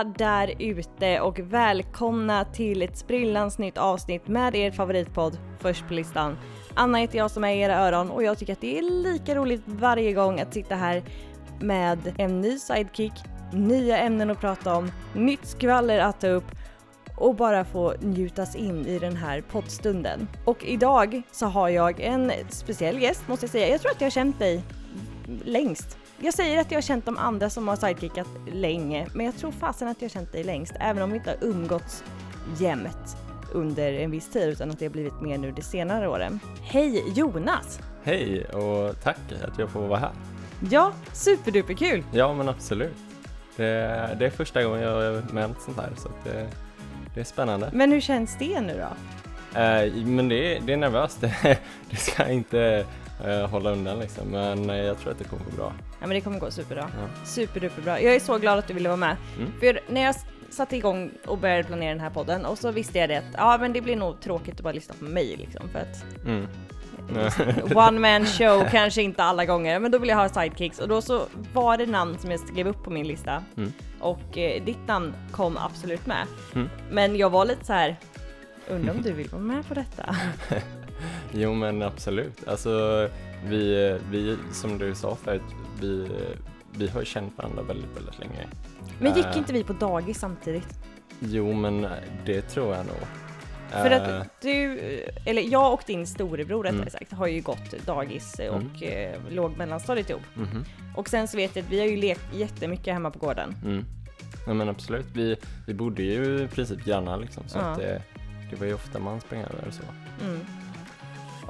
alla där ute och välkomna till ett sprillans nytt avsnitt med er favoritpodd Först på listan. Anna heter jag som är i era öron och jag tycker att det är lika roligt varje gång att sitta här med en ny sidekick, nya ämnen att prata om, nytt skvaller att ta upp och bara få njutas in i den här poddstunden. Och idag så har jag en speciell gäst måste jag säga. Jag tror att jag har känt dig längst. Jag säger att jag har känt de andra som har sidekickat länge, men jag tror fasen att jag har känt dig längst, även om vi inte har umgåtts jämt under en viss tid, utan att det har blivit mer nu de senare åren. Hej Jonas! Hej och tack att jag får vara här. Ja, superduperkul! Ja men absolut. Det, det är första gången jag är med om sånt här så det, det är spännande. Men hur känns det nu då? Eh, men det, är- det är nervöst, det, ska inte eh, hålla undan liksom. Men eh, jag tror att det kommer gå bra. Ja men det kommer gå superbra. Ja. Superduperbra. Jag är så glad att du ville vara med. Mm. För när jag satte igång och började planera den här podden och så visste jag det att ja men det blir nog tråkigt att bara lyssna på mig liksom för att Mm. one man show kanske inte alla gånger men då vill jag ha sidekicks och då så var det namn som jag skrev upp på min lista Mm. och eh, ditt namn kom absolut med. Mm. Men jag var lite så här. undrar om du vill vara med på detta? Jo men absolut. Alltså vi, vi som du sa förut, vi, vi har känt varandra väldigt, väldigt länge. Men gick Eh, inte vi på dagis samtidigt? Jo men det tror jag nog. För Eh, att du, eller jag och din storebror rättare Mm. sagt, har ju gått dagis och eh, låg mellanstadiet ihop. mhm. Och sen så vet jag att vi har ju lekt jättemycket hemma på gården. Mm. Ja men absolut, vi, vi bodde ju i princip grannar liksom så Ja. att det, det var ju ofta man sprang över och så. Mm.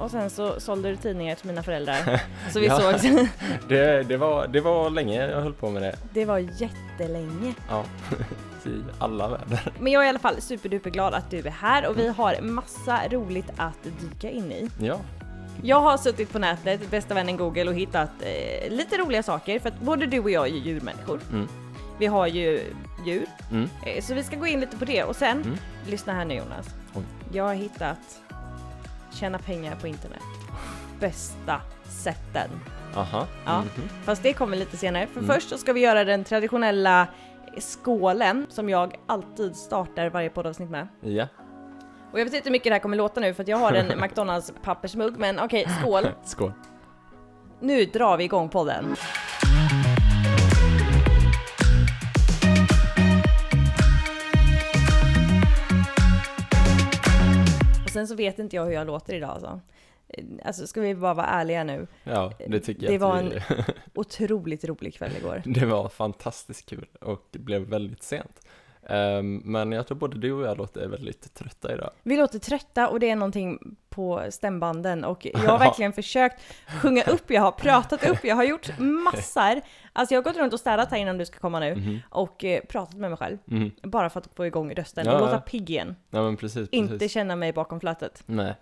Och sen så sålde du tidningar till mina föräldrar. Så vi Ja. sågs. Det, det, var, det var länge jag höll på med det. Det var jättelänge. Ja, i alla väder. Men jag är i alla fall superduperglad att du är här och vi har massa roligt att dyka in i. Ja, Jag har suttit på nätet, bästa vännen Google och hittat eh, lite roliga saker för att både du och jag är ju djurmänniskor. mm, Vi har ju djur, mm, eh, så vi ska gå in lite på det och sen, Mm. lyssna här nu Jonas. Oj. Jag har hittat tjäna pengar på internet. Bästa sätten. aha. Ja. mhm. Fast det kommer lite senare, för Mm. först så ska vi göra den traditionella skålen som jag alltid startar varje poddavsnitt med. Ja, Och jag vet inte hur mycket det här kommer låta nu för att jag har en McDonalds pappersmugg, men okej, skål! skål. Nu drar vi igång podden. Och sen så vet inte jag hur jag låter idag alltså. Eh, Alltså ska vi bara vara ärliga nu. Ja, det tycker Det jag var att vi... Otroligt rolig kväll igår. Det var fantastiskt kul och det blev väldigt sent. Ehm, men jag tror både du och jag låter väldigt trötta idag. Vi låter trötta och det är någonting på stämbanden och jag har verkligen försökt sjunga upp, jag har pratat upp, jag har gjort massor. Alltså jag har gått runt och städat här innan du ska komma nu Mhm, och eh, pratat med mig själv. mhm. Bara för att få igång rösten Ja, och låta pigg igen. Ja men precis, Inte precis. känna mig bakom flötet. Nej.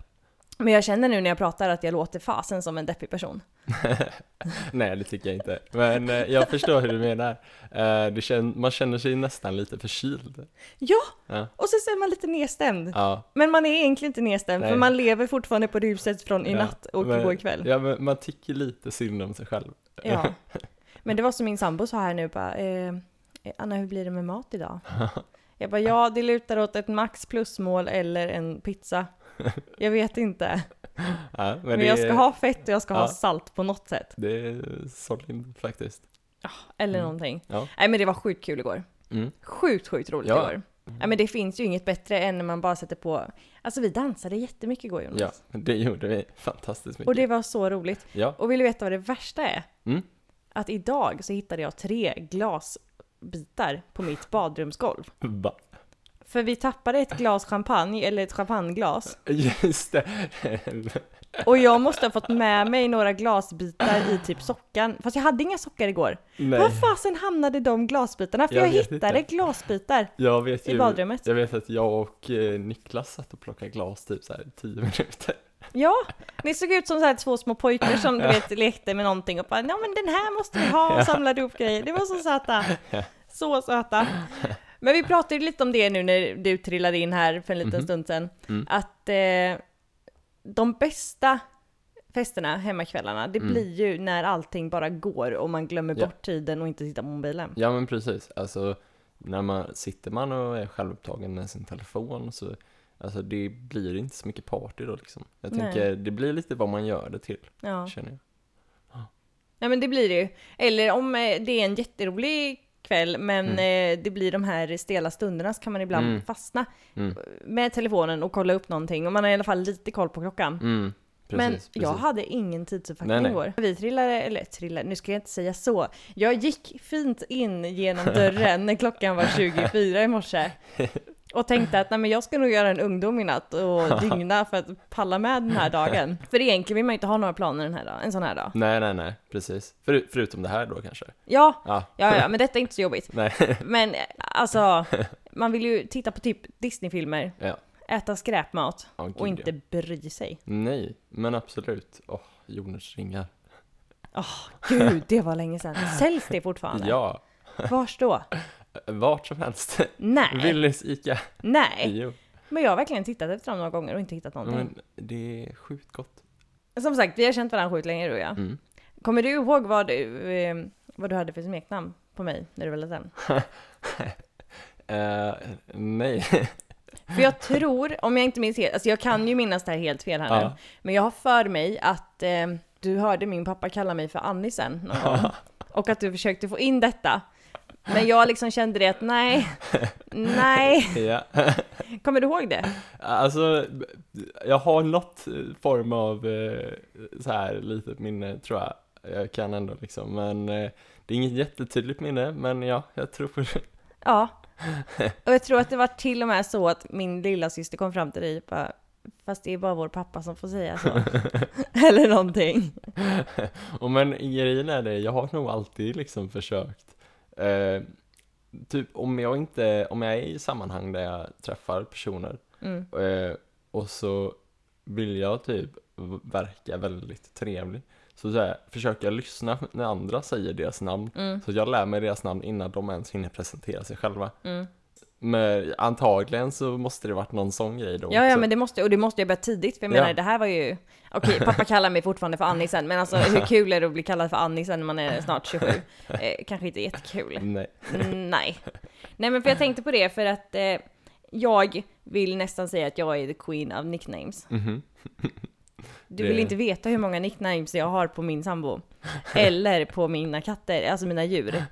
Men jag känner nu när jag pratar att jag låter fasen som en deppig person. Nej, det tycker jag inte. Men eh, jag förstår hur du menar. Eh, det kän- man känner sig nästan lite förkyld. Ja, Ja. och så är man lite nedstämd. Ja, Men man är egentligen inte nedstämd för Nej. man lever fortfarande på ruset från i natt och men- igår kväll. ja men man tycker lite synd om sig själv. Ja. Men det var som min sambo sa här nu bara, eh, Anna hur blir det med mat idag? Jag bara, ja det lutar åt ett max plusmål eller en pizza. Jag vet inte. Ja, men Men, jag ska ha fett och jag ska ha Ja. salt på något sätt. Det är solid faktiskt. Eller Mm. någonting. Ja. Nej men det var sjukt kul igår. Mm. Sjukt, sjukt roligt Ja. igår. Nej men det finns ju inget bättre än när man bara sätter på, alltså vi dansade jättemycket igår Jonas. Ja, det gjorde vi fantastiskt mycket. Och det var så roligt. Ja, Och vill du veta vad det värsta är? Mm. Att idag så hittade jag tre glasbitar på mitt badrumsgolv. va? För vi tappade ett glas champagne, eller ett champagneglas. Just det. Och jag måste ha fått med mig några glasbitar i typ sockan. Fast jag hade inga sockar igår. Nej, Var fasen hamnade de glasbitarna? För Jag jag, hittade inte. glasbitar jag vet i ju, badrummet. jag vet att jag och eh, Niklas satt och plockade glas typ så här i tio minuter. Ja, ni såg ut som så här två små pojkar som du vet lekte med någonting och bara ja men den här måste vi ha och samlade ihop grejer. Det var så söta. Så söta. Men vi pratade ju lite om det nu när du trillade in här för en liten Mhm. stund sedan. Mm. Att eh, de bästa festerna, hemmakvällarna, det Mm. blir ju när allting bara går och man glömmer Ja. bort tiden och inte tittar på mobilen. Ja men precis, alltså när man, sitter man och är självupptagen med sin telefon så Alltså det blir inte så mycket party då liksom. Jag Nej. tänker, det blir lite vad man gör det till, Ja. känner jag. Nej men det blir det ju. Eller om eh, det är en jätterolig kväll men eh, det blir de här stela stunderna så kan man ibland Mm. fastna Mm. med telefonen och kolla upp någonting och man har i alla fall lite koll på klockan. Mm, men precis, jag precis. hade ingen tidsuppfattning igår. Vi trillade, eller trillade, nu ska jag inte säga så. Jag gick fint in genom dörren när klockan var 24 i morse. Och tänkte att nej, men jag ska nog göra en ungdom i natt och dygna för att palla med den här dagen. För egentligen vill man ju inte ha några planer den här dagen, en sån här dag. Nej, nej, nej, precis. För, förutom det här då kanske. Ja, Ja, ja, ja, men detta är inte så jobbigt. nej. Men alltså, man vill ju titta på typ Disneyfilmer, Ja. äta skräpmat gud, och inte ja. bry sig. Nej, men absolut. Åh, jordens ringar. Gud, det var länge sedan. Säljs det fortfarande? Ja, Vars då? Vart som helst. Nej, Willys, Ica. nej. Jo. Men jag har verkligen tittat efter dem några gånger och inte hittat någonting. Men det är sjukt gott. Som sagt, vi har känt varandra sjukt länge du och jag. Mm. Kommer du ihåg vad du, eh, vad du hade för smeknamn på mig när du var liten? Eh, nej. För jag tror, om jag inte minns helt, alltså jag kan ju minnas det här helt fel här nu, Ja. men jag har för mig att eh, du hörde min pappa kalla mig för Annisen någon gång. Och att du försökte få in detta. Men jag liksom kände det att nej, nej. ja. Kommer du ihåg det? Alltså, jag har något form av eh, så här litet minne tror jag. Jag kan ändå liksom, men eh, det är inget jättetydligt minne, men ja, jag tror på det. Ja. Och jag tror att det var till och med så att min lilla syster kom fram till dig och bara, fast det är bara vår pappa som får säga så. Eller någonting. Och men grejen är det, jag har nog alltid liksom försökt eh, Typ om jag inte, om jag är i sammanhang där jag träffar personer Mm. eh, och så vill jag typ verka väldigt trevlig så, så här, försöker jag lyssna när andra säger deras namn Mm. så jag lär mig deras namn innan de ens hinner presentera sig själva Mm. Men antagligen så måste det varit någon sån grej då Ja, ja, också. men det måste, och det måste jag börja tidigt, för jag Ja. menar, det här var ju... Okej, pappa kallar mig fortfarande för Annisen, men alltså hur kul är det att bli kallad för Annisen när man är snart 27? Eh, kanske inte jättekul. Nej. Mm, nej. Nej, men för jag tänkte på det för att eh, jag vill nästan säga att jag är the queen of nicknames. Mhm. Du Det- vill inte veta hur många nicknames jag har på min sambo. Eller på mina katter, alltså mina djur.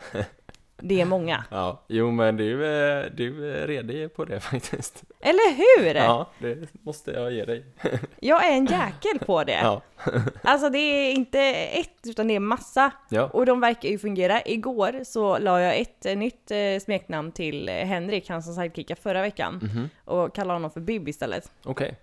Det är många. Ja, jo men du, är- du är redig på det faktiskt Eller hur? Ja, det måste jag ge dig. Jag är en jäkel på det. Ja. Alltså det är inte ett, utan det är massa. Ja. Och de verkar ju fungera. Igår så la jag ett eh, nytt eh, smeknamn till eh, Henrik, han som sidekickade förra veckan. Mhm. Och kallade honom för Bibi istället. Okej.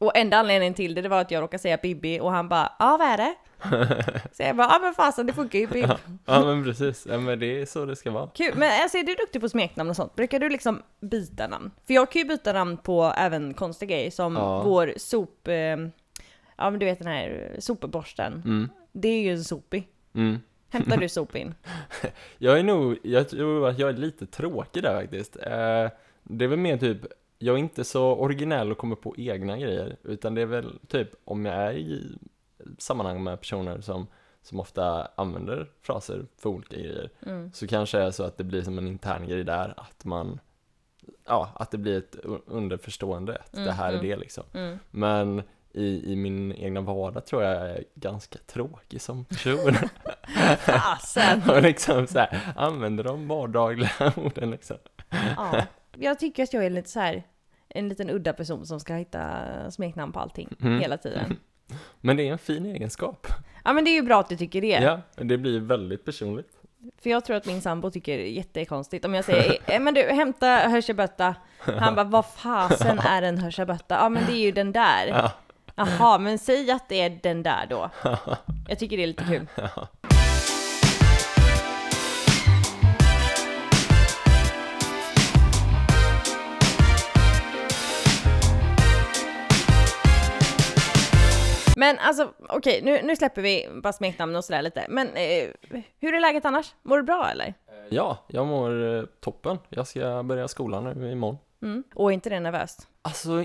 Och enda anledningen till det, det var att jag råkade säga Bibi och han bara ja vad är det? Så jag bara ja men fasen det funkar ju Bib. Ja men precis, ja, men det är så det ska vara. Kul, men alltså är du duktig på smeknamn och sånt? Brukar du liksom byta namn? För jag kan ju byta namn på även konstiga grejer som Ja. vår sop... Eh, ja men du vet den här sopborsten. Mm. Det är ju en sopig. Mm. Hämtar du sop in? Jag är nog, jag tror att jag är lite tråkig där faktiskt. Eh, det är väl mer typ, jag är inte så originell och kommer på egna grejer, utan det är väl typ om jag är i sammanhang med personer som, som ofta använder fraser för olika grejer, Mm. så kanske det är så att det blir som en intern grej där, att man, ja, att det blir ett underförstående, att det Mm, här är mm. det liksom. Mm. Men i, i min egna vardag tror jag jag är ganska tråkig som person. Fasen! och liksom så här, använder de vardagliga orden liksom. Ja. Jag tycker att jag är lite så här en liten udda person som ska hitta smeknamn på allting Mm. hela tiden. Men det är en fin egenskap. Ja men det är ju bra att du tycker det. Ja, det blir väldigt personligt. För jag tror att min sambo tycker det är jättekonstigt om jag säger eh, men du hämta hörsebötta. Han bara vad fasen är en hörsebötta? Ja men det är ju den där. Ja. Jaha men säg att det är den där då. Jag tycker det är lite kul. Men alltså okej, nu, nu släpper vi bara smeknamn och sådär lite. Men eh, hur är läget annars? Mår du bra eller? Ja, jag mår eh, toppen. Jag ska börja skolan nu imorgon. Mm. Och är inte det nervöst? Alltså,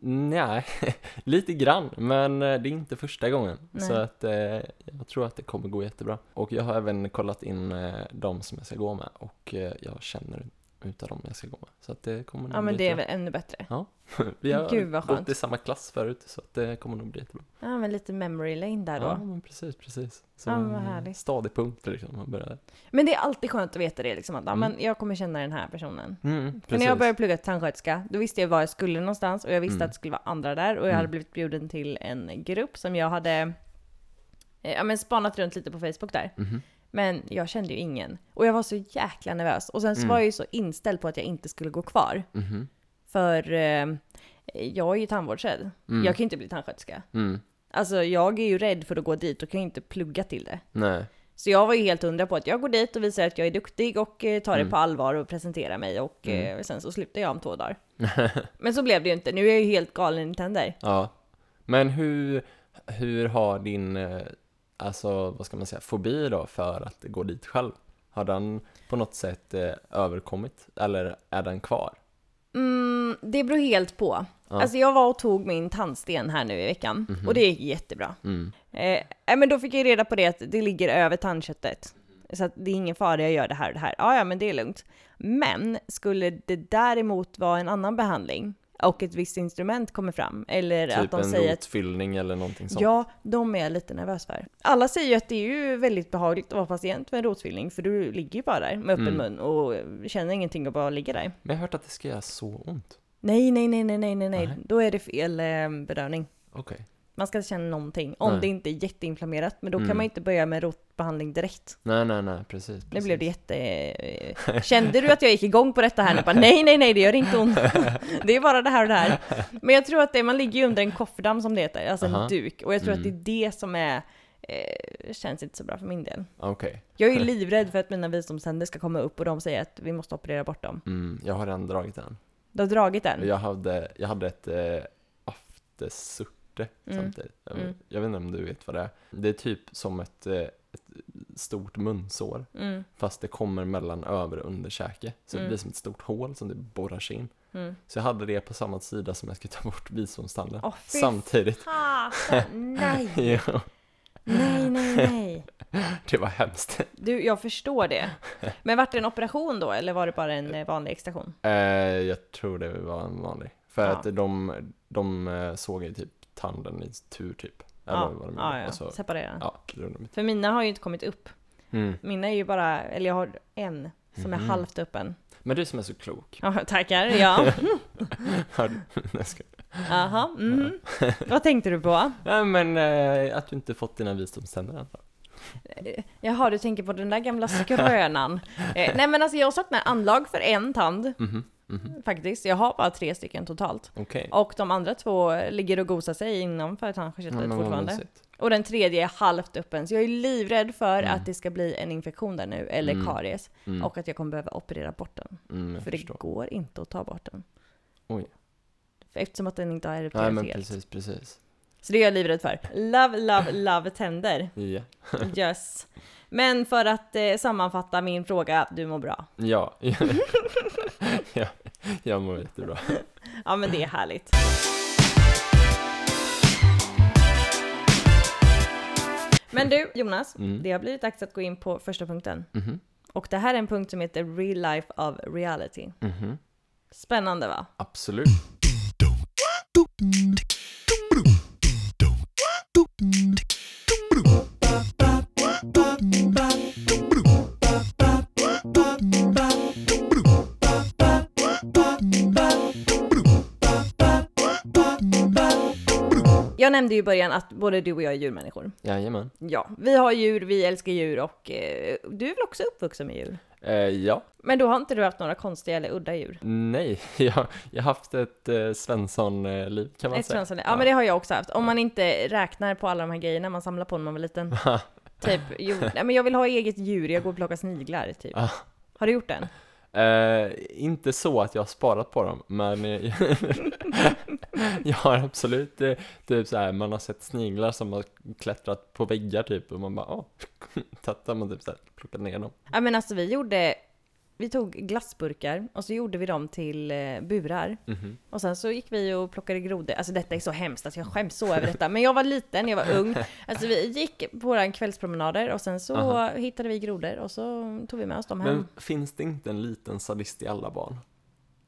nej, lite grann, men eh, det är inte första gången. Nej. Så att eh, jag tror att det kommer gå jättebra. Och jag har även kollat in eh, de som jag ska gå med och eh, jag känner utav dem jag ska gå med. Så att det kommer nog Ja men bli det är jättebra. väl ännu bättre. Vi har Gud, vad gått skönt. i samma klass förut så att det kommer nog bli jättebra. Ja men lite memory lane där då. Ja, men precis, precis. Så Ja, vad en härligt. stadig punkt liksom, man börjar. Men det är alltid skönt att veta det liksom att ja, Mm. men jag kommer känna den här personen. Mm, För när jag började plugga till tandsköterska, då visste jag var jag skulle någonstans och jag visste Mm. att det skulle vara andra där och jag Mm. hade blivit bjuden till en grupp som jag hade eh, ja, men spanat runt lite på Facebook där. Mhm. Men jag kände ju ingen. Och jag var så jäkla nervös. Och sen så Mm. var jag ju så inställd på att jag inte skulle gå kvar. Mhm. För eh, jag är ju tandvårdsrädd. Mm. Jag kan ju inte bli tandsköterska. Mm. Alltså jag är ju rädd för att gå dit och kan ju inte plugga till det. Nej. Så jag var ju helt hundra på att jag går dit och visar att jag är duktig och eh, tar det Mm. på allvar och presenterar mig och Mm. eh, sen så slutar jag om två dagar. Men så blev det ju inte. Nu är jag ju helt galen i tänder. Ja. Men hur, hur har din, eh, alltså vad ska man säga, fobi då för att gå dit själv? Har den på något sätt eh, överkommit? Eller är den kvar? Mm, det beror helt på. Ja. Alltså jag var och tog min tandsten här nu i veckan Mhm. och det gick jättebra. Mm. Eh, men då fick jag reda på det att det ligger över tandköttet. Så att det är ingen fara, jag gör det här och det här. Ja, ja, men det är lugnt. Men skulle det däremot vara en annan behandling och ett visst instrument kommer fram, eller att Typ de en säger att rotfyllning eller någonting sånt? Ja, de är jag lite nervös för. Alla säger ju att det är ju väldigt behagligt att vara patient med en rotfyllning, för du ligger ju bara där med öppen Mm. mun och känner ingenting och bara ligger där. Men jag har hört att det ska göra så ont. Nej, nej, nej, nej, nej, nej, nej. Då är det fel eh, bedövning. Okej. Man ska inte känna någonting, om Nej. det inte är jätteinflammerat. Men då Mm. kan man inte börja med rotbehandling direkt. Nej, nej, nej, precis. Nu blev det jätte... Kände du att jag gick igång på detta här nu? Bara, nej, nej, nej, det gör inte ont. Det är bara det här och det här. Men jag tror att det, man ligger ju under en kofferdam som det heter, alltså en Aha. duk. Och jag tror att det är Mm. det som är... Eh, känns inte så bra för min del. Okej. Jag är ju livrädd för att mina visdomständer ska komma upp och de säger att vi måste operera bort dem. Mm, jag har redan dragit den. Du har dragit den? Jag hade, jag hade ett eh, aftersurte Mm. samtidigt. Jag, Mm. jag vet inte om du vet vad det är. Det är typ som ett, eh, ett stort munsår. Mm, Fast det kommer mellan över och underkäke. Så Mm. det blir som ett stort hål som det borrar sig in. mm. Så jag hade det på samma sida som jag skulle ta bort visdomstanden. Fy Samtidigt. fasen! Nej! ja, Nej, nej, nej. det var hemskt. Du, jag förstår det. Men vart det en operation då, eller var det bara en eh, vanlig extraktion? Eh, jag tror det var en vanlig. För Ja. att de, de såg ju typ tanden i tur typ. Eller Ja, vad de ja, ja. Och så, separera. ja. För mina har ju inte kommit upp. Mm. Mina är ju bara, eller jag har en som är Mhm. halvt öppen. Men du som är så klok. Ja, tackar, ja. Jaha, mm. Vad tänkte du på? Nej men eh, att du inte fått dina visdomständer än. Eh, Jaha, du tänker på den där gamla skrönan. Eh, nej men alltså jag saknar anlag för en tand, Mhm, mhm. faktiskt. Jag har bara tre stycken totalt. Okej. Och de andra två ligger och gosar sig innanför Ja, men vad fortfarande. Och den tredje är halvt öppen, så jag är livrädd för Mm. att det ska bli en infektion där nu, eller Mm. karies. Mm, Och att jag kommer behöva operera bort den. mm, för det förstår. går inte att ta bort den. Oj. Eftersom att den inte har erupterat men helt. precis, precis. Så det är jag livrädd för. Love, love, love tänder. Ja. Yes. Men för att eh, sammanfatta min fråga, du mår bra. Ja. ja. Jag mår jättebra. Ja men det är härligt. Men du Jonas, Mm. det har blivit dags att gå in på första punkten. Mhm. Och det här är en punkt som heter Real Life of Reality. Mhm. Spännande va? Absolut. Nämnde ju i början att både du och jag är djurmänniskor. Jajamän. Ja, vi har djur, vi älskar djur och eh, du är väl också uppvuxen med djur? Eh, ja. Men då har inte du haft några konstiga eller udda djur? Nej, jag, jag har haft ett eh, Svensson-liv kan man Ett säga. svensson, ja, men det har jag också haft. Om man inte räknar på alla de här grejerna man samlar på när man var liten. typ, jo, nej, men jag vill ha eget djur, jag går och plockar sniglar typ. Ja. Har du gjort den? Eh, inte så att jag har sparat på dem, men jag har absolut eh, typ så här, man har sett sniglar som har klättrat på väggar typ och man bara åh, tattar man typ så här, plockat ner dem. Ja men alltså vi gjorde vi tog glassburkar och så gjorde vi dem till eh, burar. Mhm. Och sen så gick vi och plockade grodor. Alltså detta är så hemskt att jag skäms så över detta. Men jag var liten, jag var ung. Alltså vi gick på våra kvällspromenader och sen så Aha. hittade vi grodor och så tog vi med oss dem hem. Men finns det inte en liten sadist i alla barn?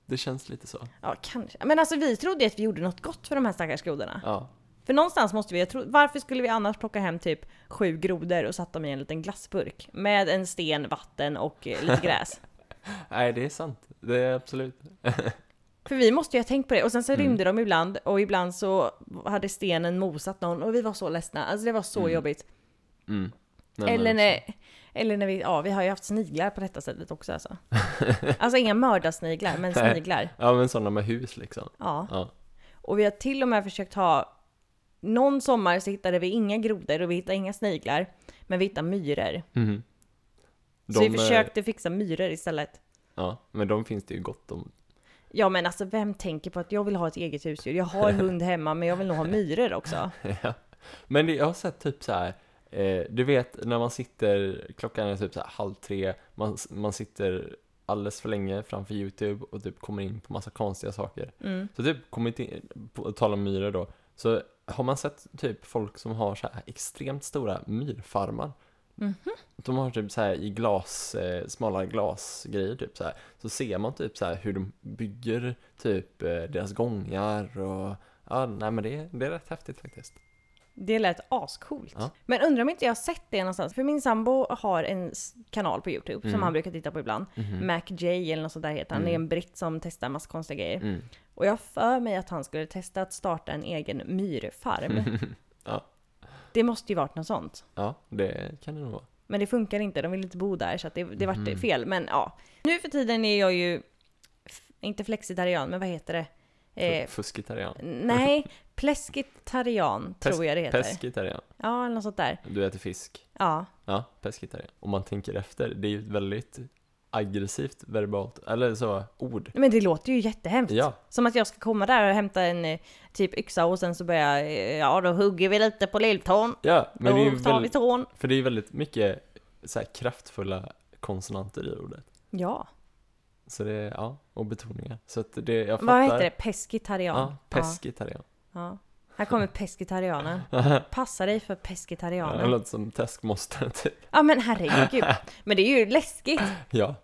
Det känns lite så. Ja, kanske. Men alltså vi trodde att vi gjorde något gott för de här stackars grodorna. Ja. För någonstans måste vi, jag tro, varför skulle vi annars plocka hem typ sju grodor och satt dem i en liten glassburk? Med en sten, vatten och eh, lite gräs. Nej, det är sant. Det är absolut. För vi måste ju ha tänkt på det. Och sen så Mm. rymde de ibland och ibland så hade stenen mosat någon och vi var så ledsna. Alltså det var så Mm. jobbigt. Mm. Nej, eller, när, eller när vi, ja vi har ju haft sniglar på detta sättet också alltså. Alltså inga mördarsniglar, men sniglar. Ja, men sådana med hus liksom. Ja. Ja. Och vi har till och med försökt ha någon sommar så hittade vi inga grodor och vi hittade inga sniglar. Men vi hittade myror. Mhm. så vi eh, försökte fixa myror istället. Ja, men de finns det ju gott om. Ja men alltså vem tänker på att jag vill ha ett eget husdjur? Jag har hund hemma men jag vill nog ha myror också. ja. Men det, jag har sett typ så här. Eh, du vet när man sitter, klockan är typ så här halv tre, man, man sitter alldeles för länge framför YouTube och typ kommer in på massa konstiga saker. Mm. Så typ, kommit in, på tal om myror då, så har man sett typ folk som har så här extremt stora myrfarmar. Mhm. De har typ så här i glas, eh, smala glasgrejer typ så här. Så ser man typ så här hur de bygger typ eh, deras gångar och ja, nej men det, det är rätt häftigt faktiskt. Det lät ascoolt. Ja. Men undrar om inte jag har sett det någonstans? För min sambo har en kanal på YouTube som Mm. han brukar titta på ibland. Mhm. Mac J eller något sånt där heter han. Det är Mm. en britt som testar massa konstiga grejer. Mm. Och jag för mig att han skulle testa att starta en egen myrfarm. Det måste ju varit något sånt. Ja, det kan det nog vara. Men det funkar inte, de vill inte bo där så att det, det vart Mhm. fel. Men ja. Nu för tiden är jag ju, inte flexitarian, men vad heter det? Eh, Fuskitarian. nej, pleskitarian tror jag det heter. Peskitarian. Ja, eller något sånt där. Du äter fisk. Ja. Ja, peskitarian. Om man tänker efter, det är ju ett väldigt aggressivt verbalt, eller så, ord. Men det låter ju jättehemskt. Ja, Som att jag ska komma där och hämta en eh, typ yxa och sen så börjar jag, ja då hugger vi lite på lilltån. ja, men det är ju Då tar vi väldigt, tån. för det är ju väldigt mycket så här kraftfulla konsonanter i ordet. Ja. Så det ja, och betoningar. Så att det, jag fattar. Vad heter det? Peskitarian? Ja, peskitarian. Ja. Här kommer peskitarianen. Passa dig för Ja, det låter som teskmoster typ. Ja men herregud. Men det är ju läskigt Ja,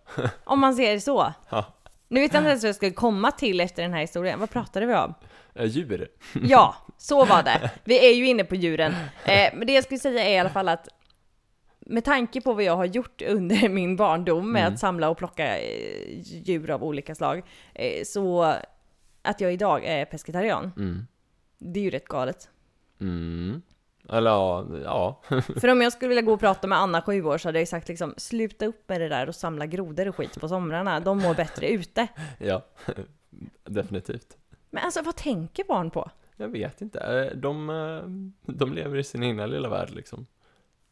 om man ser det så. ja. Nu vet jag inte ens vad jag skulle komma till efter den här historien. Vad pratade vi om? Eh, Djur. Ja, så var det. Vi är ju inne på djuren. Eh, men det jag skulle säga är i alla fall att med tanke på vad jag har gjort under min barndom med Mm. att samla och plocka eh, djur av olika slag, så att jag idag är pescetarian, Mm. Det är ju rätt galet. Mm. Eller ja, ja. För om jag skulle vilja gå och prata med Anna, sju år, så hade jag sagt liksom sluta upp med det där och samla grodor och skit på somrarna. De mår bättre ute. ja. Definitivt. Men alltså vad tänker barn på? Jag vet inte. Eh, De, eh, de lever i sin egna lilla värld liksom.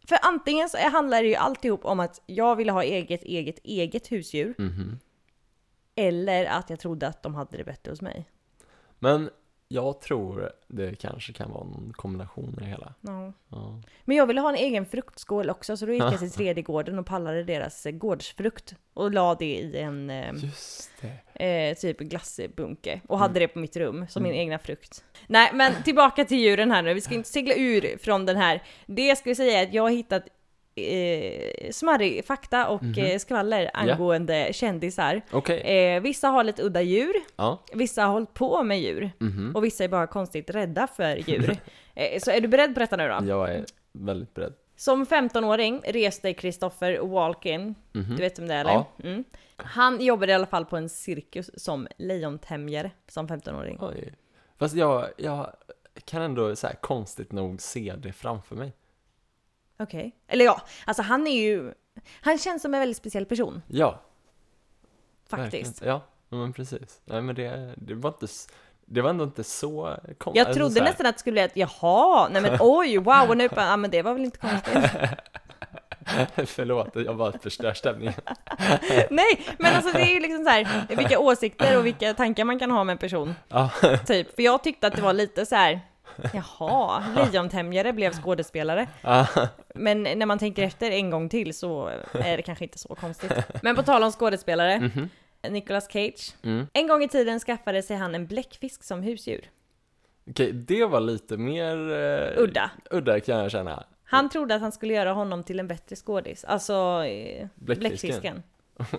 För antingen så handlar det ju alltihop om att jag ville ha eget, eget, eget husdjur. Mhm. Eller att jag trodde att de hade det bättre hos mig. Men jag tror det kanske kan vara någon kombination i det hela. Ja. Ja. Men jag ville ha en egen fruktskål också, så då gick jag till tredje gården och pallade deras eh, gårdsfrukt. Och la det i en eh, det. eh, typ glassbunke. Och hade Mm. det på mitt rum som min egna frukt. Nej, men tillbaka till djuren här nu. Vi ska inte segla ur från den här. Det jag skulle säga är att jag har hittat eh, smarrig fakta och Mhm. eh, skvaller angående kändisar. Okej. Eh, vissa har lite udda djur, Ja. vissa har hållit på med djur. Mhm. Och vissa är bara konstigt rädda för djur. eh, så är du beredd på detta nu då? Jag är väldigt beredd. Som 15-åring reste Christopher Walken, Mhm. du vet vem det är eller? Ja. Mm. Han jobbade i alla fall på en cirkus som lejontämjare som 15-åring. Oj. Fast jag, jag kan ändå så här konstigt nog se det framför mig. Okej. Eller ja, alltså han är ju... Han känns som en väldigt speciell person, Ja, faktiskt. verkligen. Ja, men precis. Nej men det, det var inte, det var ändå inte så konstigt. Jag trodde nästan att det skulle bli att jaha, nej men oj, wow, och nu bara, ja men det var väl inte konstigt. Förlåt, jag bara förstör stämningen. nej, men alltså det är ju liksom så här, vilka åsikter och vilka tankar man kan ha med en person, Ja, typ. För jag tyckte att det var lite så här, Jaha, lejontämjare blev skådespelare. Ah, Men när man tänker efter en gång till så är det kanske inte så konstigt. Men på tal om skådespelare, mhm, Nicolas Cage. mm. En gång i tiden skaffade sig han en bläckfisk som husdjur. Okej, det var lite mer eh, Udda. udda kan jag känna. Han trodde att han skulle göra honom till en bättre skådis, alltså eh, Bläckfisken. bläckfisken.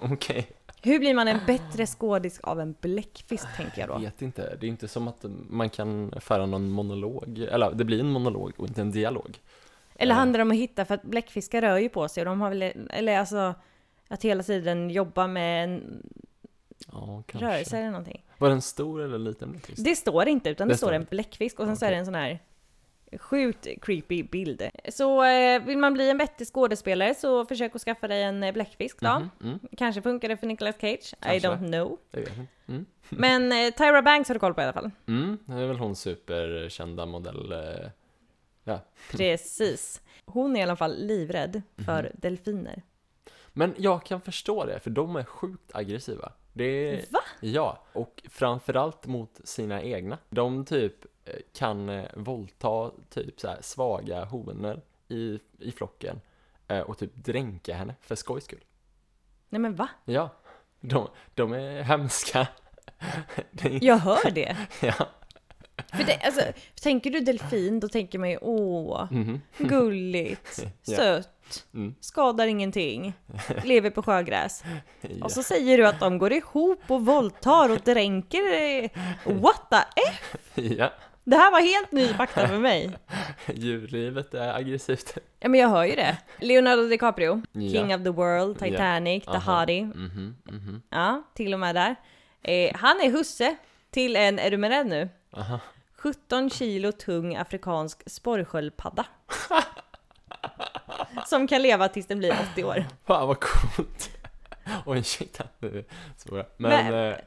Okej. Hur blir man en bättre skådis av en bläckfisk tänker jag Jag då? vet inte, det är inte som att man kan föra någon monolog, eller det blir en monolog och inte en dialog. Eller Eh. handlar det om att hitta, för att bläckfiskar rör ju på sig och de har väl, eller alltså att hela tiden jobba med en Ja, rörelse eller någonting. Var den stor eller liten bläckfisk? Det står inte utan det, Det står står en bläckfisk och sen så är det en sån här sjukt creepy bild. Så eh, vill man bli en bättre skådespelare så försök att skaffa dig en eh, bläckfisk då. Mhm, mm, Kanske funkar det för Nicolas Cage, I Kanske. don't know. Mm. Men eh, Tyra Banks har du koll på i alla fall. Mm, det är väl hon superkända modell. eh, Precis. Hon är i alla fall livrädd för Mhm. delfiner. Men jag kan förstå det, för de är sjukt aggressiva. Det är, Va? Ja, och framförallt mot sina egna. De typ kan eh, våldta typ så svaga honor i, i flocken eh, och typ dränka henne för skojs skull. Nej men va? Ja, de, de är hemska. Jag hör det. ja. För det, alltså, tänker du delfin, då tänker man ju åh, mhm, gulligt, sött, Mm. skadar ingenting, lever på sjögräs. ja. Och så säger du att de går ihop och våldtar och dränker. eh, What the F? ja, Det här var helt ny fakta för mig. djurlivet är aggressivt. Ja men jag hör ju det. Leonardo DiCaprio, Ja. King of the World, Titanic, The Aha. Hottie. Mhm, mhm, Ja, till och med där. Eh, han är husse till en, är du med den nu? aha. 17 kilo tung afrikansk sporrsköldpadda. Som kan leva tills den blir 80 år. Fan vad coolt! Oj shit, det är svåra. Men, Men- eh,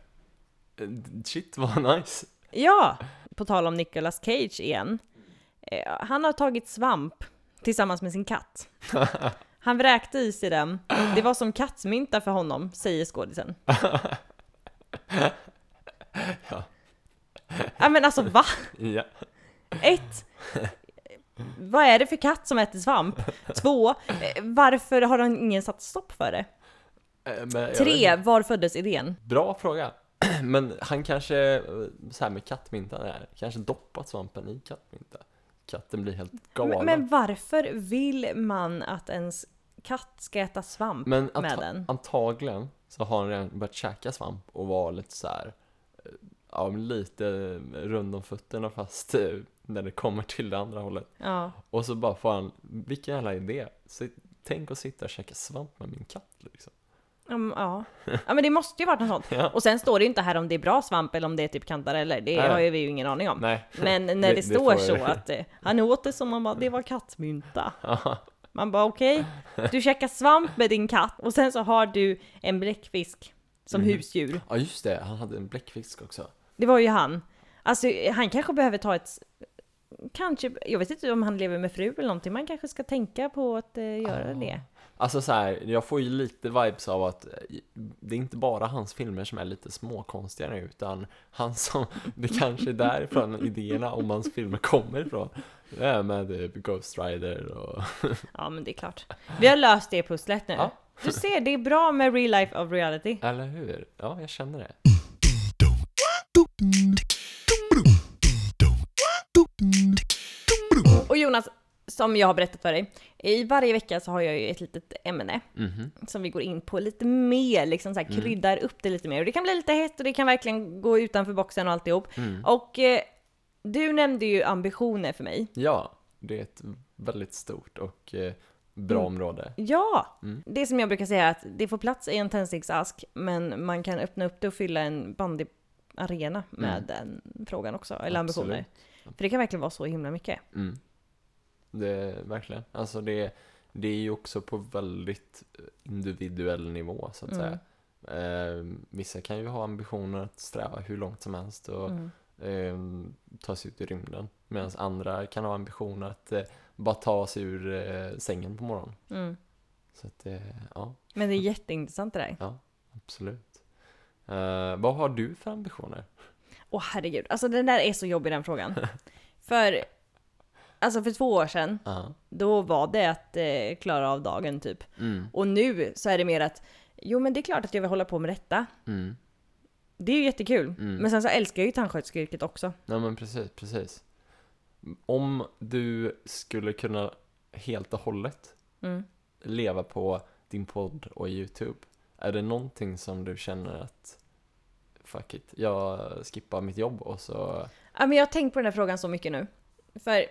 shit vad nice. Ja, på tal om Nicolas Cage igen. Eh, han har tagit svamp tillsammans med sin katt. Han vräkte i sig den. Det var som kattmynta för honom, säger skådisen. Ja. Ja men alltså va? Ja. Ett. Vad är det för katt som äter svamp? Två. Varför har han ingen satt stopp för det? Eh, Tre. Var föddes idén? Bra fråga. Men han kanske, eh, så här med kattmynta där, kanske doppat svampen i kattmynta. Katten blir helt galen. Men, varför vill man att ens katt ska äta svamp Men med anta- den? antagligen så har han redan börjat käka svamp och var lite så här, eh, ja lite rund om fötterna fast eh, när det kommer till det andra hållet. Ja. Och så bara får han, vilken jävla idé. Så, tänk att sitta och käka svamp med min katt liksom. Mm, ja. ja, men det måste ju varit något sånt. Ja. Och sen står det ju inte här om det är bra svamp eller om det är typ kantareller. Det Nej. har ju vi ju ingen aning om. Nej. Men när Det- det, det står får- så att eh, han åt det som om det var kattmynta. Ja. Man bara okej, du käkar svamp med din katt och sen så har du en bläckfisk som Mhm. husdjur. Ja just det, han hade en bläckfisk också. Det var ju han. Alltså han kanske behöver ta ett... Kanske, jag vet inte om han lever med fru eller någonting, man kanske ska tänka på att eh, göra Ja. det. Alltså så här, jag får ju lite vibes av att eh, det är inte bara hans filmer som är lite småkonstiga nu, utan han som, det kanske är därifrån idéerna om hans filmer kommer ifrån. Det är med typ Ghost Rider och... Ja men det är klart. Vi har löst det pusslet nu. Ja. Du ser, det är bra med real life of reality. Eller hur? Ja, jag känner det. Och Jonas, som jag har berättat för dig, i varje vecka så har jag ju ett litet ämne Mhm. som vi går in på lite mer, liksom så här, kryddar upp det lite mer. Och det kan bli lite hett och det kan verkligen gå utanför boxen och alltihop. Mm. Och eh, du nämnde ju ambitioner för mig. Ja, det är ett väldigt stort och eh, bra Mm. område. Ja! Mm. Det som jag brukar säga är att det får plats i en tändsticksask, men man kan öppna upp det och fylla en bandyarena med den frågan också, eller ambitioner. Mm. Absolut. För det kan verkligen vara så himla mycket. Det verkligen. Alltså det, det är ju också på väldigt individuell nivå så att Mm. säga. Eh, vissa kan ju ha ambitioner att sträva hur långt som helst och Mm. eh, ta sig ut i rymden. Medan andra kan ha ambitioner att eh, bara ta sig ur eh, sängen på morgonen. Mm. Så att eh, ja, Men det är jätteintressant det där. absolut. Eh, vad har du för ambitioner? Åh herregud, alltså den där är så jobbig den frågan. För, alltså för två år sedan, Ja. då var det att eh, klara av dagen typ. Mm. Och nu så är det mer att, jo men det är klart att jag vill hålla på med detta. Mm. Det är ju jättekul. Mm. Men sen så älskar jag ju tandsköterskeyrket också. Nej men precis, precis. Om du skulle kunna helt och hållet Mm. leva på din podd och YouTube, är det någonting som du känner att fuck it, jag skippar mitt jobb och så... Ja, men jag har tänkt på den här frågan så mycket nu. För,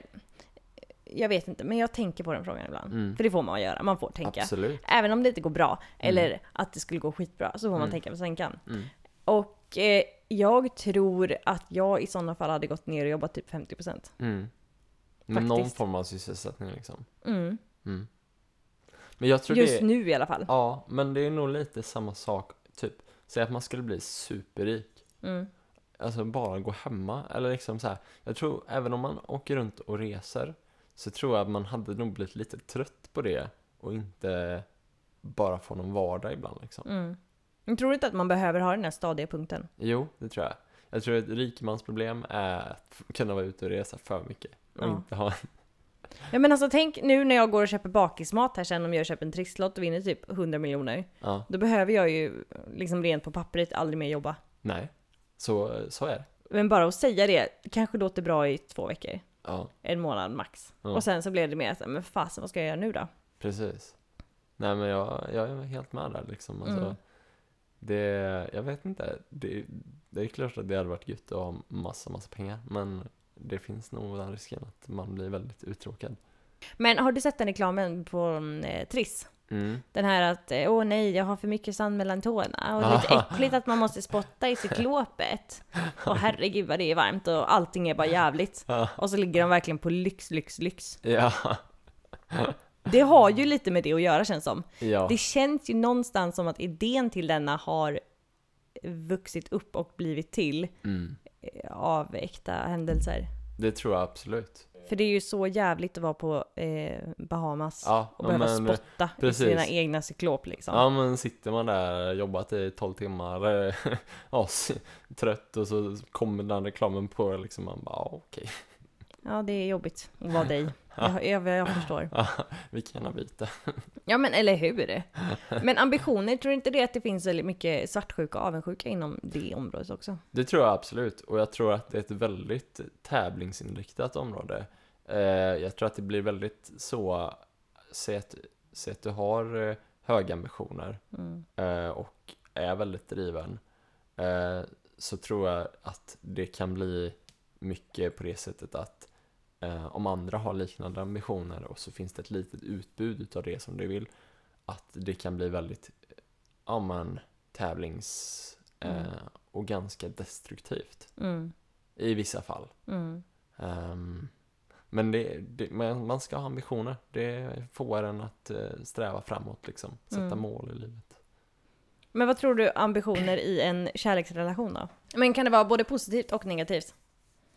jag vet inte, men jag tänker på den frågan ibland. Mm. För det får man göra, man får tänka. Absolut. Även om det inte går bra, eller att det skulle gå skitbra, så får man Mm. tänka på sänkan. Mm. Och eh, jag tror att jag i sådana fall hade gått ner och jobbat typ 50%. Mm. Med någon Faktiskt. form av sysselsättning liksom. Mm. Mm. Men jag tror Just det... nu i alla fall. Ja, men det är nog lite samma sak, typ. Säg att man skulle bli superrik. Alltså bara gå hemma, eller liksom så här. Jag tror, även om man åker runt och reser, så tror jag att man hade nog blivit lite trött på det och inte bara få någon vardag ibland liksom. Mm. Jag tror inte att man behöver ha den här stadiga punkten. Jo, det tror jag. Jag tror att rikemansproblem är att kunna vara ute och resa för mycket. Och Ja. inte ha... Ja men alltså tänk nu när jag går och köper bakismat här sen om jag köper en trisslott och vinner typ 100 miljoner. Ja, Då behöver jag ju liksom rent på pappret aldrig mer jobba. nej. Så, så är det. Men bara att säga det kanske låter bra i två veckor. Ja, En månad max. Ja. Och sen så blev det mer så här, men fasen vad ska jag göra nu då? precis. Nej men jag, jag är helt med där liksom. Alltså, Mm. Det, jag vet inte. Det, det är klart att det hade varit gött att ha massa, massa pengar. Men det finns nog den risken att man blir väldigt uttråkad. Men har du sett den reklamen på mm, eh, Triss? Mm. Den här att eh, åh nej, jag har för mycket sand mellan tårna. Och det är lite äckligt att man måste spotta i cyklopet. Och herregud vad det är varmt och allting är bara jävligt. Ja. Och så ligger de verkligen på lyx, lyx, lyx. Ja. Det har ju lite med det att göra känns som. ja. Det känns ju någonstans som att idén till denna har vuxit upp och blivit till Mm. eh, av äkta händelser. Det tror jag absolut. För det är ju så jävligt att vara på eh, Bahamas Ja, och behöva men, spotta i precis. sina egna cyklop liksom. ja men sitter man där, jobbat i 12 timmar, eh, ja, s- trött och så kommer den reklamen på liksom, man bara, ja, okej, Ja, det är jobbigt att vara dig. Jag, jag, jag förstår. Ja, vi kan gärna byta. Ja, men eller hur? Men ambitioner, tror inte det att det finns väldigt mycket svartsjuka och avundsjuka inom det området också? Det tror jag absolut, och jag tror att det är ett väldigt tävlingsinriktat område. Eh, jag tror att det blir väldigt så, säg att, säg att du har eh, höga ambitioner Mm. eh, och är väldigt driven, så tror jag att det kan bli mycket på det sättet att eh, om andra har liknande ambitioner och så finns det ett litet utbud utav det som du vill, att det kan bli väldigt, ja men, tävlings eh, Mm. och ganska destruktivt Mm. i vissa fall. Ehm, men det, det, man ska ha ambitioner. Det får en att eh, sträva framåt liksom. Sätta Mm. mål i livet. Men vad tror du ambitioner i en kärleksrelation då? Men kan det vara både positivt och negativt?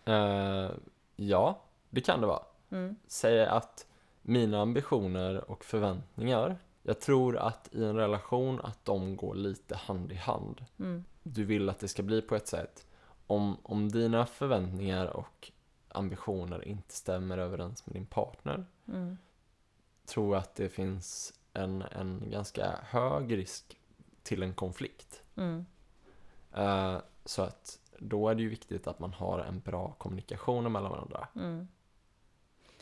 Eh, ja, det kan det vara. Mm. Säg att mina ambitioner och förväntningar, jag tror att i en relation att de går lite hand i hand. Mm. Du vill att det ska bli på ett sätt. Om, om dina förväntningar och ambitioner inte stämmer överens med din partner Mm. tror jag att det finns en, en ganska hög risk till en konflikt. Mm. Eh, så att då är det ju viktigt att man har en bra kommunikation mellan varandra. Mm.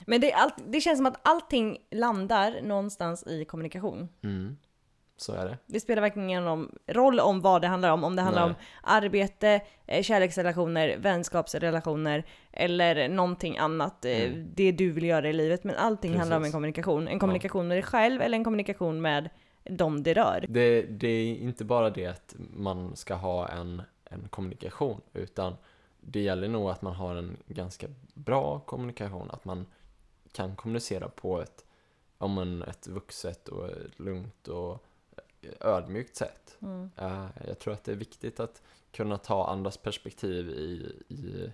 Men det, allt, det känns som att allting landar någonstans i kommunikation. Mm. Så är det. Det spelar verkligen ingen roll om vad det handlar om. Om det handlar Nej. om arbete, eh, kärleksrelationer, vänskapsrelationer eller någonting annat. eh, Mm. Det du vill göra i livet. Men allting handlar om en Precis. kommunikation. En kommunikation med dig själv eller en kommunikation med dem det rör. det. Det är inte bara det att man ska ha en, en kommunikation, utan det gäller nog att man har en ganska bra kommunikation, att man kan kommunicera på ett, om en, ett vuxet och lugnt och ödmjukt sätt. Mm. Eh, jag tror att det är viktigt att kunna ta andras perspektiv i, i,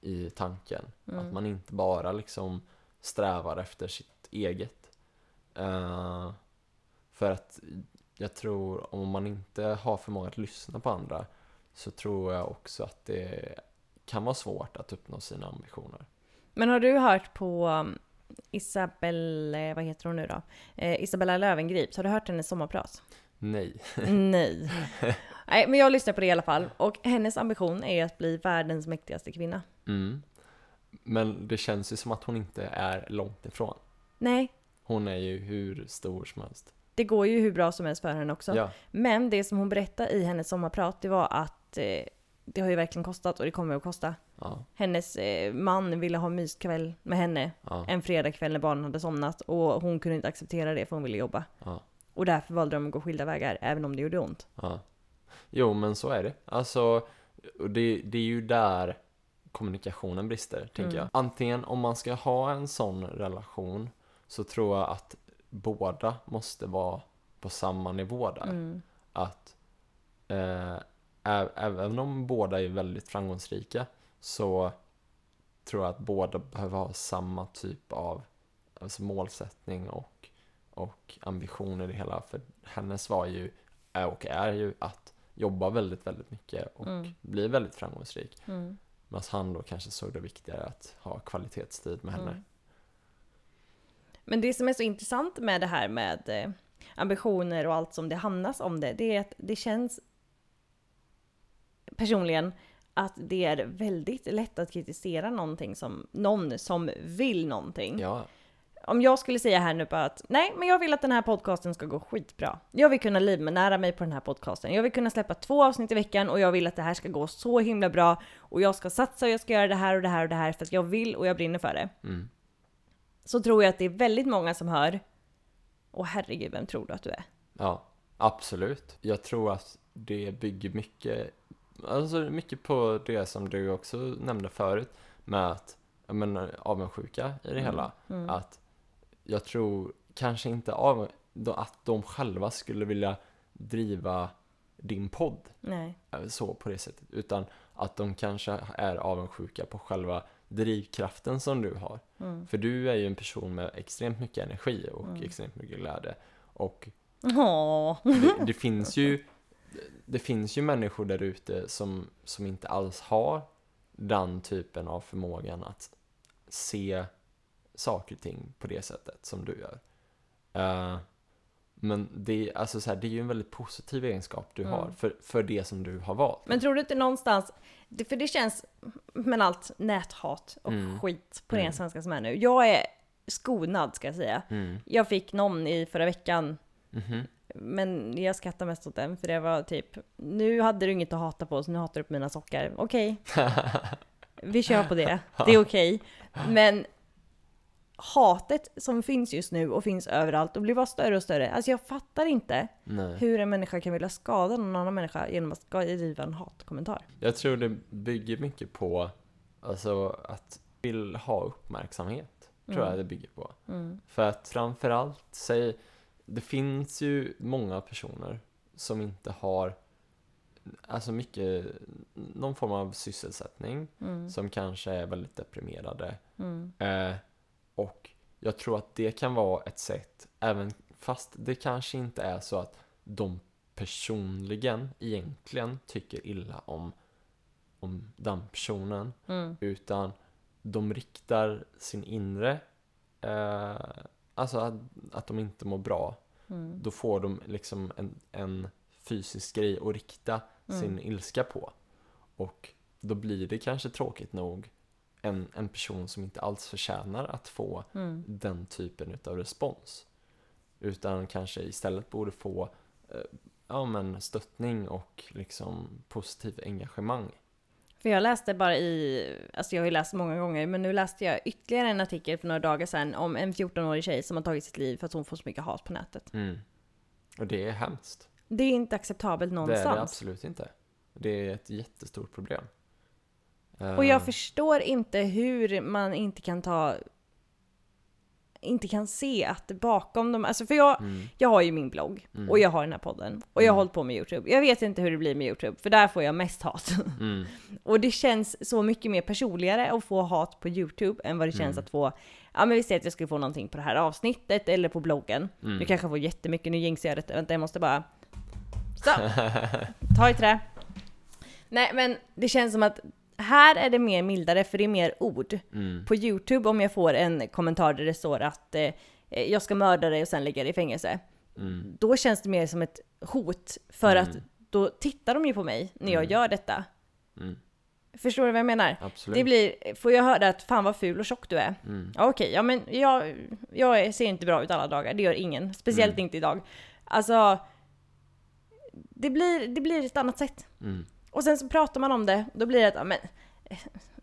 i tanken. Mm. Att man inte bara liksom strävar efter sitt eget. Eh, för att jag tror om man inte har förmåga att lyssna på andra så tror jag också att det kan vara svårt att uppnå sina ambitioner. Men har du hört på Isabelle, vad heter hon nu då? Eh, Isabella Löwengrip, har du hört hennes sommarprat? Nej. Nej. Nej, men jag lyssnar på det i alla fall. Och hennes ambition är att bli världens mäktigaste kvinna. Mm. Men det känns ju som att hon inte är långt ifrån. Nej, Hon är ju hur stor som helst. det går ju hur bra som helst för henne också. Ja. Men det som hon berättade i hennes sommarprat, det var att eh, det har ju verkligen kostat och det kommer att kosta. Ja. Hennes eh, man ville ha myskväll med henne Ja. en fredagkväll när barnen hade somnat och hon kunde inte acceptera det för hon ville jobba. Ja. Och därför valde de att gå skilda vägar, även om det gjorde ont. Ja. Jo, men så är det. Alltså, det, det är ju där kommunikationen brister, tänker Mm. jag. Antingen om man ska ha en sån relation så tror jag att båda måste vara på samma nivå där. Mm. Att eh, även om båda är väldigt framgångsrika så tror jag att båda behöver ha samma typ av alltså målsättning och, och ambition i det hela. För hennes var ju, är och är ju att jobba väldigt, väldigt mycket och Mm. bli väldigt framgångsrik. Mm. Medan han då kanske såg det viktigare att ha kvalitetstid med henne. Mm. Men det som är så intressant med det här med eh, ambitioner och allt som det hamnas om det, det är att det känns personligen att det är väldigt lätt att kritisera någonting som någon som vill någonting. Ja, Om jag skulle säga här nu bara att nej, men jag vill att den här podcasten ska gå skitbra. Jag vill kunna livnära mig på den här podcasten. Jag vill kunna släppa två avsnitt i veckan och jag vill att det här ska gå så himla bra. Och jag ska satsa och jag ska göra det här och det här och det här för att jag vill och jag brinner för det. mm. Så tror jag att det är väldigt många som hör Åh herregud, vem tror du att du är? Ja, absolut. Jag tror att det bygger mycket, alltså mycket på det som du också nämnde förut med att, jag menar, avundsjuka i det hela. Mm. Att jag tror kanske inte av, att de själva skulle vilja driva din podd Nej. eh, så på det sättet, utan att de kanske är avundsjuka på själva drivkraften som du har. Mm. För du är ju en person med extremt mycket energi och Mm. extremt mycket glädje. Och det, det finns ju det finns ju människor där ute som, som inte alls har den typen av förmågan att se saker och ting på det sättet som du gör. Eh, men det, alltså så här, det är ju en väldigt positiv egenskap du Mm. har för, för det som du har valt. Men tror du inte någonstans, för det känns med allt näthat och Mm. skit på ren Mm. svenska som är nu. Jag är skonad ska jag säga. Mm. Jag fick någon i förra veckan, Mhm. Men jag skrattar mest åt den för det var typ, nu hade du inget att hata på så nu hatar du på mina sockar. Okej, vi kör på det. Det är okej. Men hatet som finns just nu och finns överallt och blir bara större och större. Alltså jag fattar inte Nej. hur en människa kan vilja skada någon annan människa genom att skriva en hatkommentar. Jag tror det bygger mycket på alltså, att vill ha uppmärksamhet. Tror Mm. jag det bygger på. Mm. För att framförallt, säg, det finns ju många personer som inte har alltså mycket, någon form av sysselsättning Mm. som kanske är väldigt deprimerade. Mm. Eh, och jag tror att det kan vara ett sätt, även fast det kanske inte är så att de personligen egentligen tycker illa om, om den personen, Mm. utan de riktar sin inre, eh, alltså att, att de inte mår bra, Mm. då får de liksom en, en fysisk grej att rikta Mm. sin ilska på. Och då blir det kanske tråkigt nog en, en person som inte alls förtjänar att få Mm. den typen av respons. Utan kanske istället borde få eh, ja, men stöttning och liksom positivt engagemang. För jag läste bara i, alltså jag har ju läst många gånger, men nu läste jag ytterligare en artikel för några dagar sedan om en 14-årig tjej som har tagit sitt liv för att hon får så mycket hat på nätet. Mm. Och det är hemskt. Det är inte acceptabelt Det någonstans. är det absolut inte. Det är ett jättestort problem. Och jag Eh, förstår inte hur man inte kan ta inte kan se att bakom de, alltså för jag, mm, jag har ju min blogg Mm. och jag har den här podden och jag har Mm. hållit på med YouTube. Jag vet inte hur det blir med YouTube för där får jag mest hat. mm, Och det känns så mycket mer personligare att få hat på YouTube än vad det känns Mm. att få, ja men vi säger att jag skulle få någonting på det här avsnittet eller på bloggen. mm. Nu kanske jag får jättemycket, nu jinxar jag det, vänta jag måste bara... Så! Ta i trä! Nej men det känns som att här är det mer mildare för det är mer ord. Mm. På Youtube om jag får en kommentar där det står att eh, jag ska mörda dig och sen lägga dig i fängelse. Mm. Då känns det mer som ett hot för Mm. att då tittar de ju på mig när jag Mm. gör detta. Mm. Förstår du vad jag menar? Absolut. Det blir, får jag höra att fan vad ful och tjock du är. Mm. Ja, Okej, ja men jag, jag ser inte bra ut alla dagar, det gör ingen. Speciellt Mm. inte idag. Alltså, det blir, det blir ett annat sätt. Mm. Och sen så pratar man om det, då blir det att, men eh,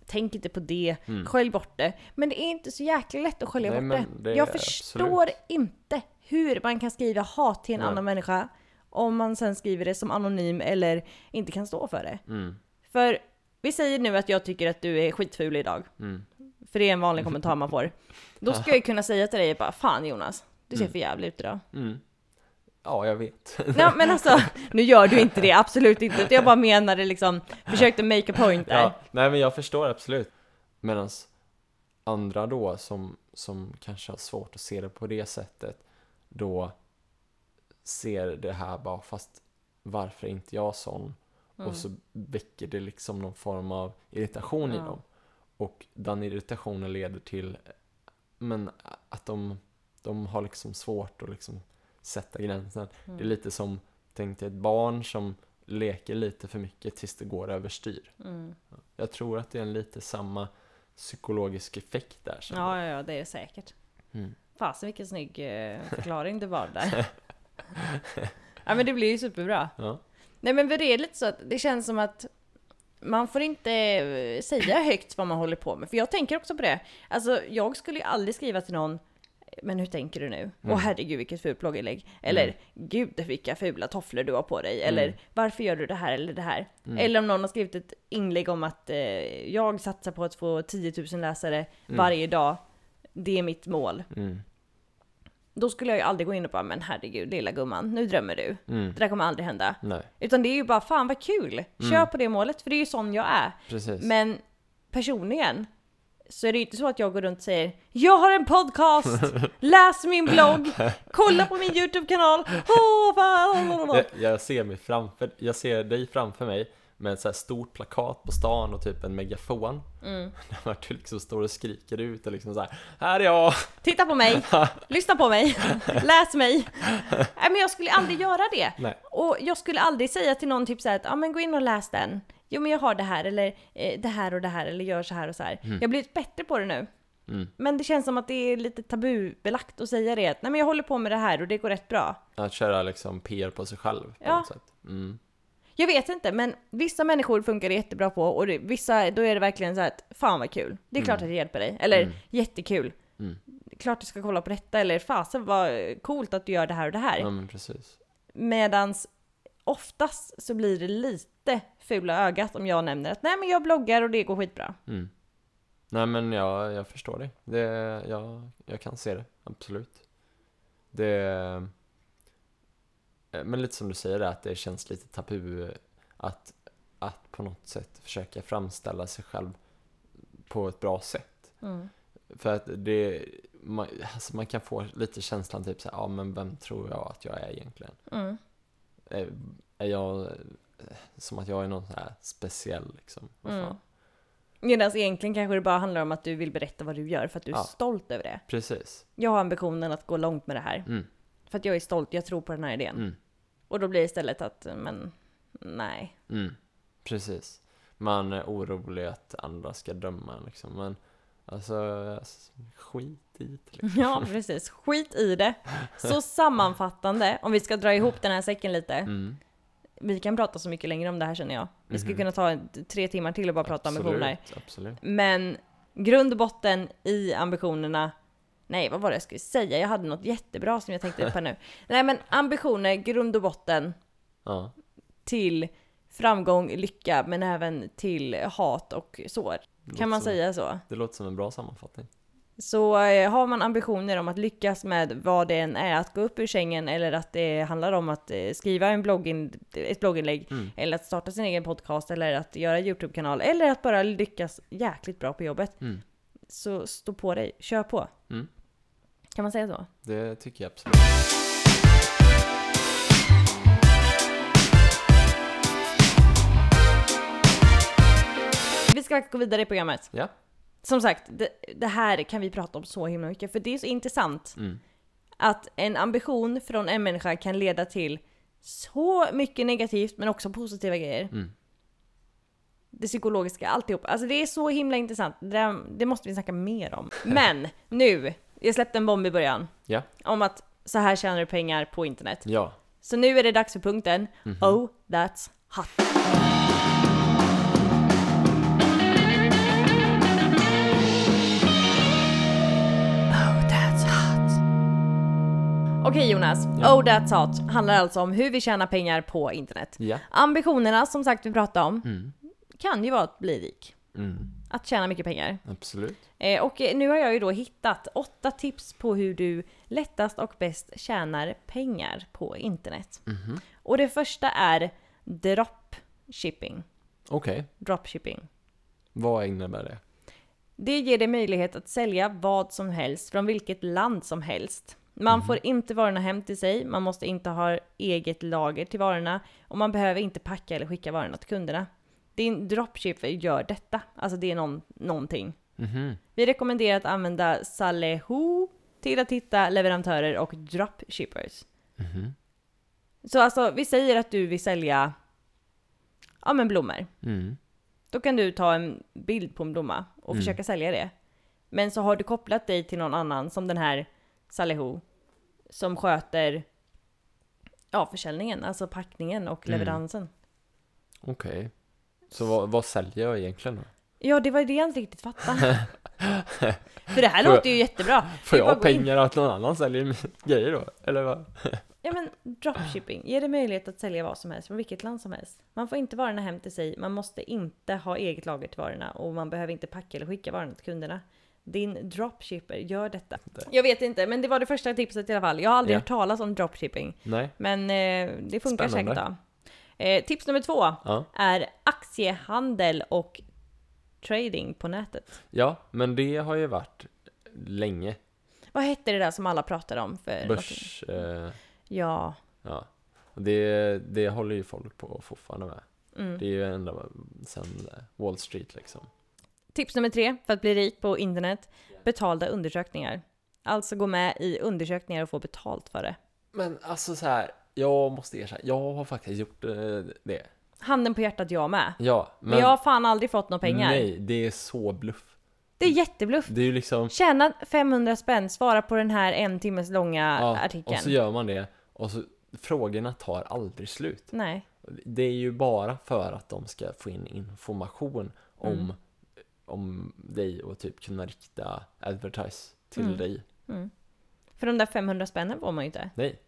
tänk inte på det, Mm. skölj bort det. Men det är inte så jäkla lätt att skölja Nej, bort det. Jag förstår inte hur man kan skriva hat till en Nej. annan människa om man sen skriver det som anonym eller inte kan stå för det. Mm. För vi säger nu att jag tycker att du är skitful idag, Mm. för det är en vanlig kommentar man får. Då ska jag kunna säga till dig bara, fan Jonas, du ser Mm. för jävligt ut idag. Mm. Ja, jag vet. Ja men alltså, nu gör du inte det, absolut inte. Jag bara menade liksom, försökte make a point där. Ja, nej men jag förstår absolut. Medan andra då som, som kanske har svårt att se det på det sättet, då ser det här bara, fast varför är inte jag sån? Mm. Och så väcker det liksom någon form av irritation i Ja. dem. Och den irritationen leder till men att de, de har liksom svårt att liksom sätta gränsen. Mm. Det är lite som, tänk dig ett barn som leker lite för mycket tills det går överstyr. Mm. Jag tror att det är en lite samma psykologisk effekt där. som- Ja, ja, ja, det är säkert. Mm. Fasen vilken snygg eh, förklaring det var där. ja men det blir ju superbra. Ja. Nej men för det är lite så att det känns som att man får inte eh, säga högt vad man håller på med. För jag tänker också på det. Alltså jag skulle ju aldrig skriva till någon men hur tänker du nu? Åh Mm. herregud vilket fult blogginlägg. Eller Mm. gud vilka fula tofflor du har på dig. Eller Mm. varför gör du det här eller det här? Mm. Eller om någon har skrivit ett inlägg om att eh, jag satsar på att få 10 000 läsare Mm. varje dag. Det är mitt mål. Mm. Då skulle jag ju aldrig gå in och bara men herregud lilla gumman, nu drömmer du. Mm. Det där kommer aldrig hända. Nej, Utan det är ju bara fan vad kul! Kör på det målet, för det är ju sån jag är. precis. Men personligen så är det ju inte så att jag går runt och säger Jag har en podcast! Läs min blogg! Kolla på min YouTube-kanal! Fan! jag, ser mig framför, jag ser dig framför mig med ett så här stort plakat på stan och typ en megafon. Mm. Där du liksom står och skriker ut och liksom så här, här är jag! Titta på mig! Lyssna på mig! Läs mig! Nej men jag skulle aldrig göra det! Nej. Och jag skulle aldrig säga till någon typ såhär att ja men gå in och läs den. Jo men jag har det här eller eh, det här och det här eller gör så här och så här. Jag har blivit bättre på det nu. Mm. Men det känns som att det är lite tabubelagt att säga det. Att, Nej men jag håller på med det här och det går rätt bra. Att köra liksom PR på sig själv på Ja. något sätt. Mm. Jag vet inte, men vissa människor funkar det jättebra på och det, vissa, då är det verkligen så här att fan vad kul. Det är klart att det hjälper dig. Eller Mm. jättekul. Mm. Klart du ska kolla på detta. Eller fasen vad coolt att du gör det här och det här. Ja men precis. Medans oftast så blir det lite fula ögat om jag nämner att nej men jag bloggar och det går skitbra. Mm. Nej men jag, jag förstår dig. Det, jag, jag kan se det, absolut. Det... eh, Men lite som du säger att det känns lite tabu att, att på något sätt försöka framställa sig själv på ett bra sätt. För att det, man, alltså man kan få lite känslan typ såhär, ja men vem tror jag att jag är egentligen? Mm. Är, är jag eh, som att jag är någon så här speciell liksom? Mm. Medan egentligen kanske det bara handlar om att du vill berätta vad du gör för att du är Ja. stolt över det. Precis. Jag har ambitionen att gå långt med det här. Mm. För att jag är stolt, jag tror på den här idén. Mm. Och då blir det istället att, men nej. Mm, precis. Man är orolig att andra ska döma liksom. Men alltså, skit i det liksom. Ja, precis. Skit i det. Så sammanfattande, om vi ska dra ihop den här säcken lite. Mm. Vi kan prata så mycket längre om det här känner jag. Vi skulle Mhm. kunna ta tre timmar till och bara prata ambitioner. Absolut, absolut. Men grund och botten i ambitionerna Nej, vad var det jag skulle säga? Jag hade något jättebra som jag tänkte på nu. Nej, men ambitioner, grund och botten Ja, till framgång, lycka, men även till hat och sår. Kan man som, säga så? Det låter som en bra sammanfattning. Så eh, har man ambitioner om att lyckas med vad det än är, att gå upp ur sängen eller att det handlar om att eh, skriva en bloggin, ett blogginlägg Mm. eller att starta sin egen podcast eller att göra YouTube-kanal eller att bara lyckas jäkligt bra på jobbet. Mm. Så stå på dig, kör på. Mm. Kan man säga så? Det tycker jag absolut. Ska faktiskt gå vidare i programmet. Ja. Som sagt, det, det här kan vi prata om så himla mycket, för det är så intressant Mm. att en ambition från en människa kan leda till så mycket negativt men också positiva grejer. Mm. Det psykologiska, alltihop. Alltså det är så himla intressant. Det, det måste vi snacka mer om. Men nu, jag släppte en bomb i början. Ja. Om att så här tjänar du pengar på internet. Ja. Så nu är det dags för punkten Mhm. Oh, that's hot. Okej Jonas, Ja. Oh That's Hot handlar alltså om hur vi tjänar pengar på internet. Ja. Ambitionerna som sagt vi pratade om Mm. kan ju vara att bli rik. Mm. Att tjäna mycket pengar. Absolut. Eh, och eh, nu har jag ju då hittat åtta tips på hur du lättast och bäst tjänar pengar på internet. Mhm. Och det första är dropshipping. Okej. Dropshipping. Vad innebär det? Det ger dig möjlighet att sälja vad som helst från vilket land som helst. Man får inte varorna hem till sig, man måste inte ha eget lager till varorna och man behöver inte packa eller skicka varorna till kunderna. Din dropshipper gör detta, alltså det är någon, någonting. Mhm. Vi rekommenderar att använda Saleho till att hitta leverantörer och dropshippers. Mhm. Så alltså, vi säger att du vill sälja ja, men blommor. Mm. Då kan du ta en bild på en blomma och Mm. försöka sälja det. Men så har du kopplat dig till någon annan, som den här Saleho, som sköter ja, försäljningen, alltså packningen och Mm. leveransen. Okej. Så vad, vad säljer jag egentligen då? Ja, det var det jag inte riktigt fattade. För det här Får låter ju jättebra. Får jag gå in- pengar att någon annan säljer grejer då? Eller vad? Ja men dropshipping ger dig möjlighet att sälja vad som helst från vilket land som helst. Man får inte varorna hem till sig, man måste inte ha eget lager till varorna och man behöver inte packa eller skicka varorna till kunderna. Din dropshipper gör detta. Det. Jag vet inte, men det var det första tipset i alla fall. Jag har aldrig Ja. hört talas om dropshipping, Nej. men eh, det funkar Spännande. säkert då. Eh, tips nummer två Ja. är aktiehandel och trading på nätet. Ja, men det har ju varit länge. Vad hette det där som alla pratar om? För Börs... Eh, Ja. ja. Det, det håller ju folk på fortfarande med. Mm. Det är ju ända sen eh, Wall Street liksom. Tips nummer tre för att bli rik på internet. Betalda undersökningar. Alltså gå med i undersökningar och få betalt för det. Men alltså så här, jag måste erkänna, jag har faktiskt gjort eh, det. Handen på hjärtat jag med. Ja, Men, men, jag har fan aldrig fått några pengar. nej, det är så bluff. Det är jättebluff. Det är ju liksom, Tjäna 500 spänn, svara på den här en timmes långa ja, artikeln. och så gör man det och så frågorna tar aldrig slut. Nej. Det är ju bara för att de ska få in information om, Mm. Om dig och typ kunna rikta advertise till Mm. dig. Mm. För de där 500 spännen får man ju inte. Nej,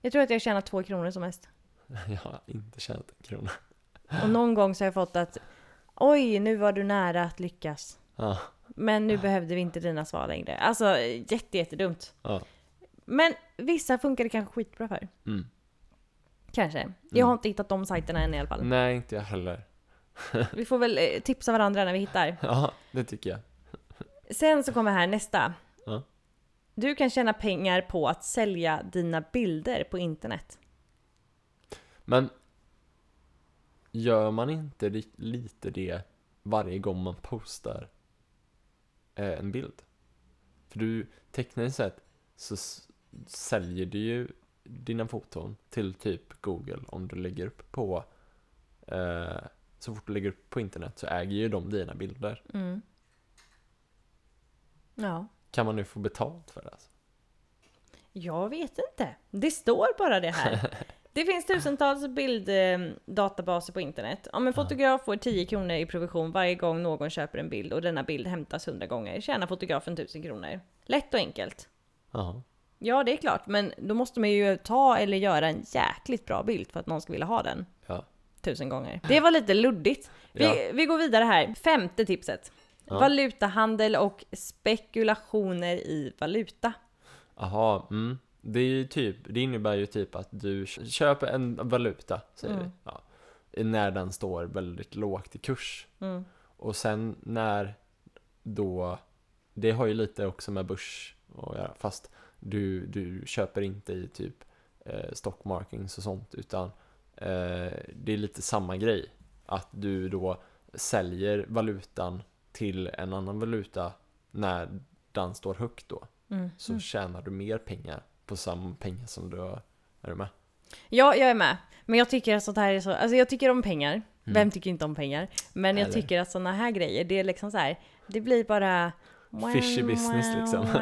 Jag tror att jag tjänar två kronor som mest. jag har inte tjänat en krona. Och någon gång så har jag fått att Oj, nu var du nära att lyckas. Ja, Men nu behövde vi inte dina svar längre. Alltså jätte, jättedumt. ja. Men vissa funkar det kanske skitbra för. Mm. Kanske. Jag har inte hittat de sajterna än i alla fall. Nej, inte jag heller. Vi får väl eh, tipsa varandra när vi hittar. Ja, det tycker jag. Sen så kommer här nästa. Ja. Du kan tjäna pengar på att sälja dina bilder på internet. Men gör man inte li- lite det varje gång man postar eh, en bild? För du, tekniskt sett så s- säljer du ju dina foton till typ Google om du lägger upp på eh, så fort du lägger upp på internet så äger ju de dina bilder. Mm. Ja. Kan man nu få betalt för det? Alltså? Jag vet inte. Det står bara det här. Det finns tusentals bilddatabaser på internet. Om en fotograf får 10 kronor i provision varje gång någon köper en bild och denna bild hämtas 100 gånger tjänar fotografen 1000 kronor. Lätt och enkelt. Jaha. Ja, det är klart, men då måste man ju ta eller göra en jäkligt bra bild för att någon ska vilja ha den. Tusen gånger. Det var lite luddigt. Vi, Ja. vi går vidare här. Femte tipset. Ja. Valutahandel och spekulationer i valuta. Aha, mm. Det, är typ, det innebär ju typ att du kö- köper en valuta, säger Mm. vi. Ja, när den står väldigt lågt i kurs. Mm. Och sen när då, det har ju lite också med börs att göra, fast du, du köper inte i typ eh, stock markings och sånt, utan det är lite samma grej. Att du då säljer valutan till en annan valuta när den står högt då, Mm. så tjänar du mer pengar på samma pengar som du har. Är du med? Ja, jag är med. Men jag tycker att sånt här är så, alltså jag tycker om pengar. Vem tycker inte om pengar? Men jag Eller? tycker att såna här grejer, det är liksom så här, det blir bara Fishy business, liksom.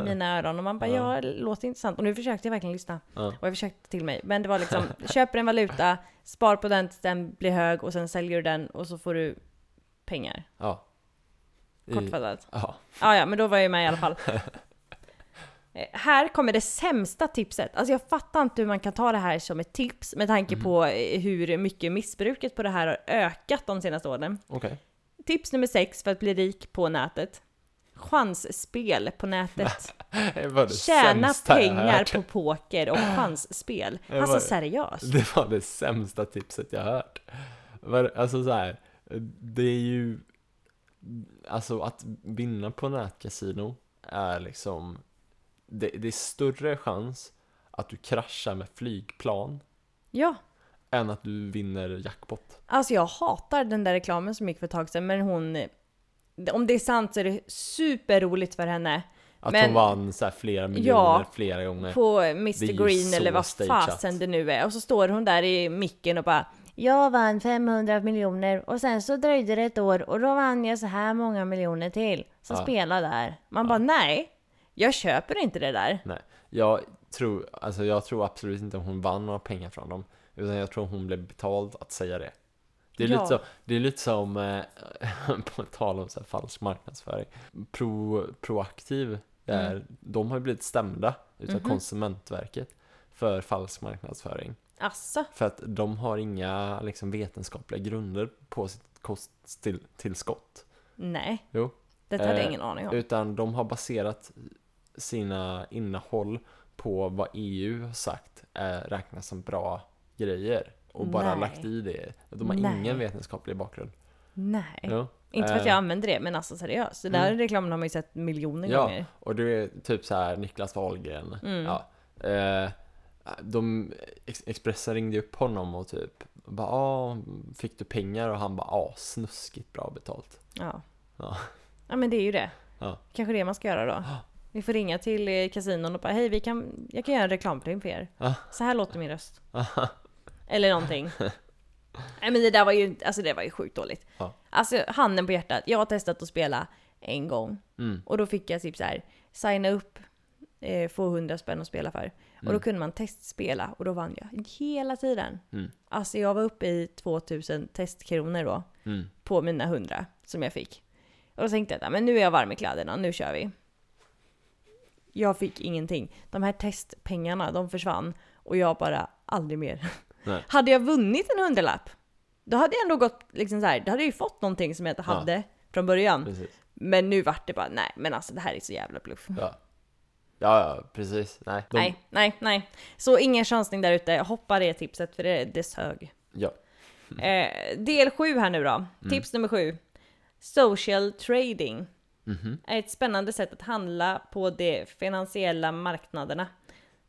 i mina öron och man bara Ja. ja, låter intressant. Och nu försökte jag verkligen lyssna. Ja. Och jag försökte till mig. Men det var liksom, köper en valuta, spar på den tills den blir hög och sen säljer du den och så får du pengar. Ja. I- Kortfattat. Ja. Ja, ja, men då var jag ju med i alla fall. Eh, Här kommer det sämsta tipset. Alltså jag fattar inte hur man kan ta det här som ett tips med tanke på eh, hur mycket missbruket på det här har ökat de senaste åren. Okej. Tips nummer sex för att bli rik på nätet. Chansspel på nätet. Tjäna pengar på poker och chansspel. Alltså seriöst. Det var det sämsta tipset jag hört. Alltså så här, det är ju... Alltså att vinna på nätkasino är liksom... Det, det är större chans att du kraschar med flygplan Ja, än att du vinner jackpot. alltså jag hatar den där reklamen som gick för ett tag sedan, men hon... Om det är sant så är det superroligt för henne. Att Men- hon vann så flera miljoner Ja, flera gånger. på Mr Green eller vad fasen det nu är. Och så står hon där i micken och bara Jag vann 500 miljoner och sen så dröjde det ett år och då vann jag så här många miljoner till. Så Ja. spela där. Man bara nej, jag köper inte det där. Nej, jag tror, alltså jag tror absolut inte hon vann några pengar från dem. Utan jag tror hon blev betald att säga det. Det är, Ja. lite, så, det är lite som, eh, på tal om så här falsk marknadsföring, Pro, Proaktiv, där, Mm. de har blivit stämda utav Mhm. Konsumentverket för falsk marknadsföring. Asså? För att de har inga liksom, vetenskapliga grunder på sitt kosttillskott. Nej. Jo. Detta hade jag Eh, ingen aning om. Utan de har baserat sina innehåll på vad EU har sagt är, räknas som bra grejer. Och bara Nej. lagt i det. De har Nej. ingen vetenskaplig bakgrund. Nej. Jo. Inte för att Eh, jag använder det, men alltså seriöst. Den där Mm. reklamen har man ju sett miljoner Ja. gånger. Och det är typ så här Niklas Wahlgren. Mm. Ja. Eh, de, Ex- Expressen ringde upp honom och typ bara, ah, fick du pengar? Och han bara, ja, ah, snuskigt bra betalt. Ja. Ja. Ja men det är ju det. Ja. Kanske det man ska göra då. Vi får ringa till eh, kasinon och bara hej, vi kan, jag kan göra en reklamfilm för er. Ja. Så här låter min röst. Eller någonting. Nej men det där var ju, alltså det var ju sjukt dåligt. Ja. Alltså handen på hjärtat, jag har testat att spela en gång. Mm. Och då fick jag typ så här, signa upp, eh, få 100 spänn att spela för. Och då Mm. kunde man testspela och då vann jag hela tiden. Mm. Alltså jag var uppe i 2000 testkronor då Mm. på mina 100 som jag fick. Och då tänkte jag att "Ja, men nu är jag varm i kläderna, nu kör vi. Jag fick ingenting. De här testpengarna, de försvann och jag bara aldrig mer. Nej. Hade jag vunnit en hundralapp, då hade jag ändå gått liksom så här, då hade jag ju fått någonting som jag inte Ja. hade från början. Precis. Men nu vart det bara, nej men alltså det här är så jävla bluff. Ja. Ja, ja, precis. Nej. De, Nej, nej, nej. Så ingen chansning där ute. Hoppa det tipset för det, det sög. Ja. Eh, del 7 här nu då. Tips nummer 7. Social trading Mhm. är ett spännande sätt att handla på de finansiella marknaderna.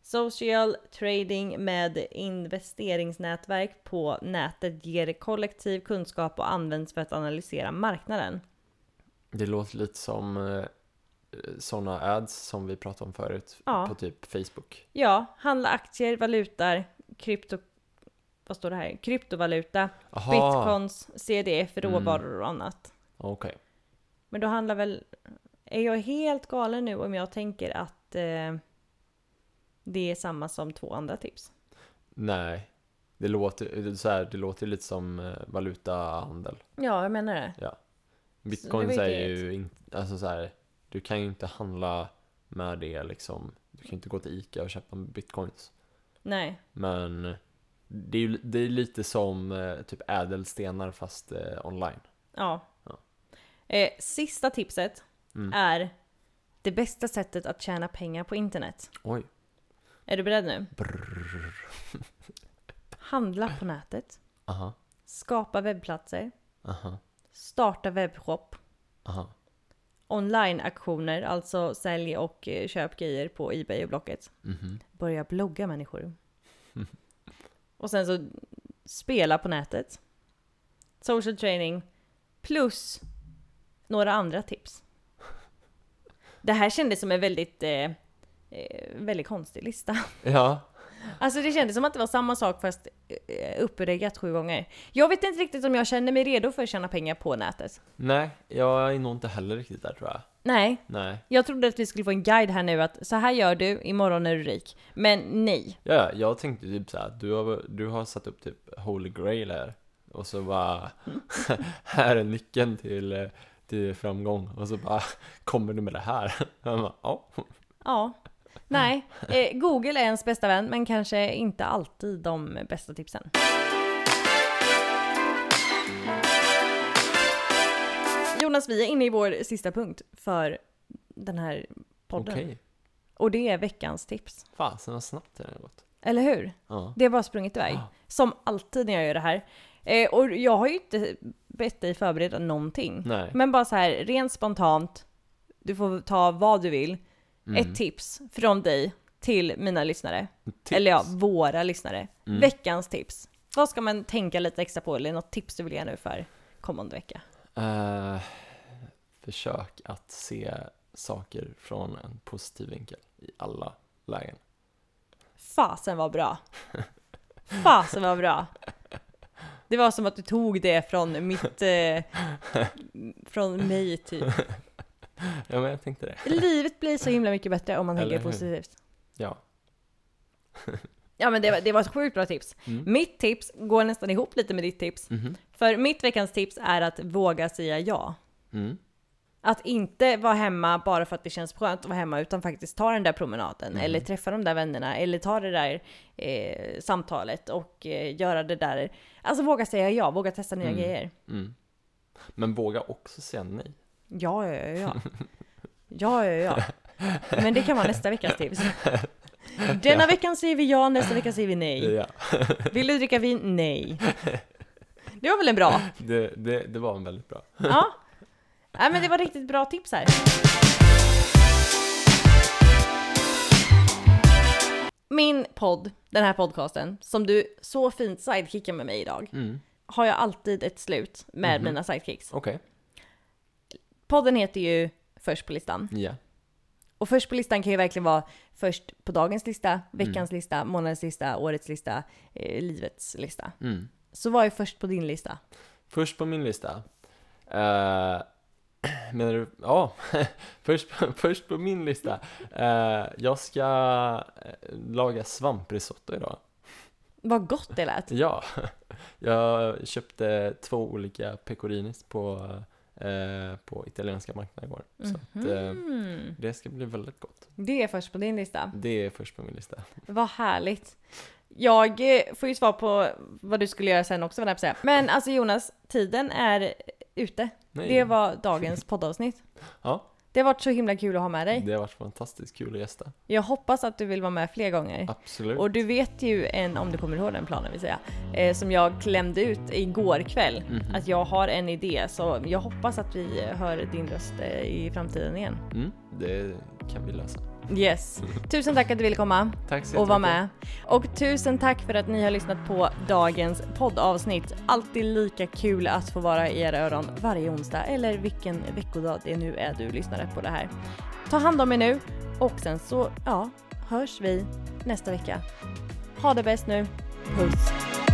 Social trading med investeringsnätverk på nätet ger kollektiv kunskap och används för att analysera marknaden. Det låter lite som eh, sådana ads som vi pratade om förut Ja. på typ Facebook. Ja, handla aktier, valutor, krypto... Vad står det här? Kryptovaluta, Aha, bitcoins, CDF, Mm. råvaror och annat. okej. Men då handlar väl... Är jag helt galen nu om jag tänker att eh, det är samma som två andra tips? Nej, det låter, så här, det låter lite som eh, valutahandel. Ja, jag menar det. Bitcoin det säger ju inte, alltså så här, du kan ju inte handla med det liksom. Du kan ju inte gå till Ica och köpa bitcoins. Nej. Men det är ju det är lite som eh, typ ädelstenar fast eh, online. Ja. Ja. Eh, sista tipset Mm. är det bästa sättet att tjäna pengar på internet. Oj. Är du beredd nu? Brrr. Handla på nätet. Aha, Skapa webbplatser. aha, Starta webbshop. aha. Online-aktioner, alltså sälj och eh, köp grejer på Ebay och Blocket. Mhm. Börja blogga människor. Och sen så spela på nätet. social training plus några andra tips. Det här kändes som en väldigt, eh, väldigt konstig lista. Ja, Alltså det kändes som att det var samma sak fast eh, uppregat sju gånger. Jag vet inte riktigt om jag känner mig redo för att tjäna pengar på nätet. nej, jag är nog inte heller riktigt där tror jag. Nej, Nej. jag trodde att vi skulle få en guide här nu att så här gör du, imorgon är du rik. Men nej. Ja, jag tänkte typ så här, du har, du har satt upp typ Holy Grail här. Och så bara, här är nyckeln till, eh, till framgång. Och så bara, kommer du med det här? Jag bara, ja. Ja. Nej, eh, Google är ens bästa vän men kanske inte alltid de bästa tipsen. Jonas, vi är inne i vår sista punkt för den här podden. Okej. Och det är veckans tips. Fasen vad snabbt det har gått. Eller hur? Ja. Det har bara sprungit iväg. Ja. Som alltid när jag gör det här. Eh, och jag har ju inte bett dig förbereda någonting. Nej. Men bara så här, rent spontant. Du får ta vad du vill. Mm. Ett tips från dig till mina lyssnare. Tips. Eller ja, våra lyssnare. Mm. Veckans tips. Vad ska man tänka lite extra på? Eller något tips du vill ge nu för kommande vecka? Eh, försök att se saker från en positiv vinkel i alla lägen. Fasen var bra. Fasen var bra. Det var som att du tog det från mitt... Eh, från mig typ. Ja, men jag tänkte det. Livet blir så himla mycket bättre om man tänker positivt. Ja. Ja men det var, det var ett sjukt bra tips. Mm. Mitt tips går nästan ihop lite med ditt tips. Mhm. För mitt veckans tips är att våga säga ja. Mm. Att inte vara hemma bara för att det känns skönt att vara hemma utan faktiskt ta den där promenaden Mm. eller träffa de där vännerna eller ta det där eh, samtalet och eh, göra det där. Alltså våga säga ja, våga testa nya Mm. grejer. Mm. Men våga också säga nej. Ja, ja, ja, ja. Ja, ja, ja. Men det kan vara nästa veckas tips. Denna veckan säger vi ja, nästa vecka säger vi nej. Ja, Vill du dricka vin? Nej. Det var väl en bra? det, det, det var en väldigt bra. Ja. Nej men det var riktigt bra tips här. Min podd, den här podcasten, som du så fint sidekickar med mig idag, Mm. har jag alltid ett slut med Mhm. mina sidekicks. Okej. Podden heter ju Först på listan. Ja. Och först på listan kan ju verkligen vara först på dagens lista, Mm. veckans lista, månadens lista, årets lista, eh, livets lista. Mm. Så vad är först på din lista? Först på min lista. Uh, menar du? Ja, först, på- först på min lista. Eh, jag ska eh, laga svamprisotto idag. Vad gott det lät! Ja, jag köpte två olika pecorinis på, eh, på italienska marknaden igår. Så att, eh, Mhm. det ska bli väldigt gott. Det är först på din lista. Det är först på min lista. Vad härligt. Jag eh, får ju svar på vad du skulle göra sen också, vad jag säga. Men alltså Jonas, tiden är ute. Nej, Det var dagens poddavsnitt. Ja. Det har varit så himla kul att ha med dig. det har varit fantastiskt kul att gästa. Jag hoppas att du vill vara med fler gånger. Absolut. Och du vet ju en, om du kommer ihåg den planen vill säga, eh, som jag klämde ut igår kväll. Mhm. Att jag har en idé, så jag hoppas att vi hör din röst eh, i framtiden igen. Mm, det kan vi lösa. Yes. Tusen tack att du ville komma. Tack så och vara med. Och tusen tack för att ni har lyssnat på dagens poddavsnitt. Alltid lika kul att få vara i era öron varje onsdag eller vilken veckodag det nu är du lyssnar på det här. Ta hand om er nu och sen så, ja, hörs vi nästa vecka. Ha det bäst nu. Puss!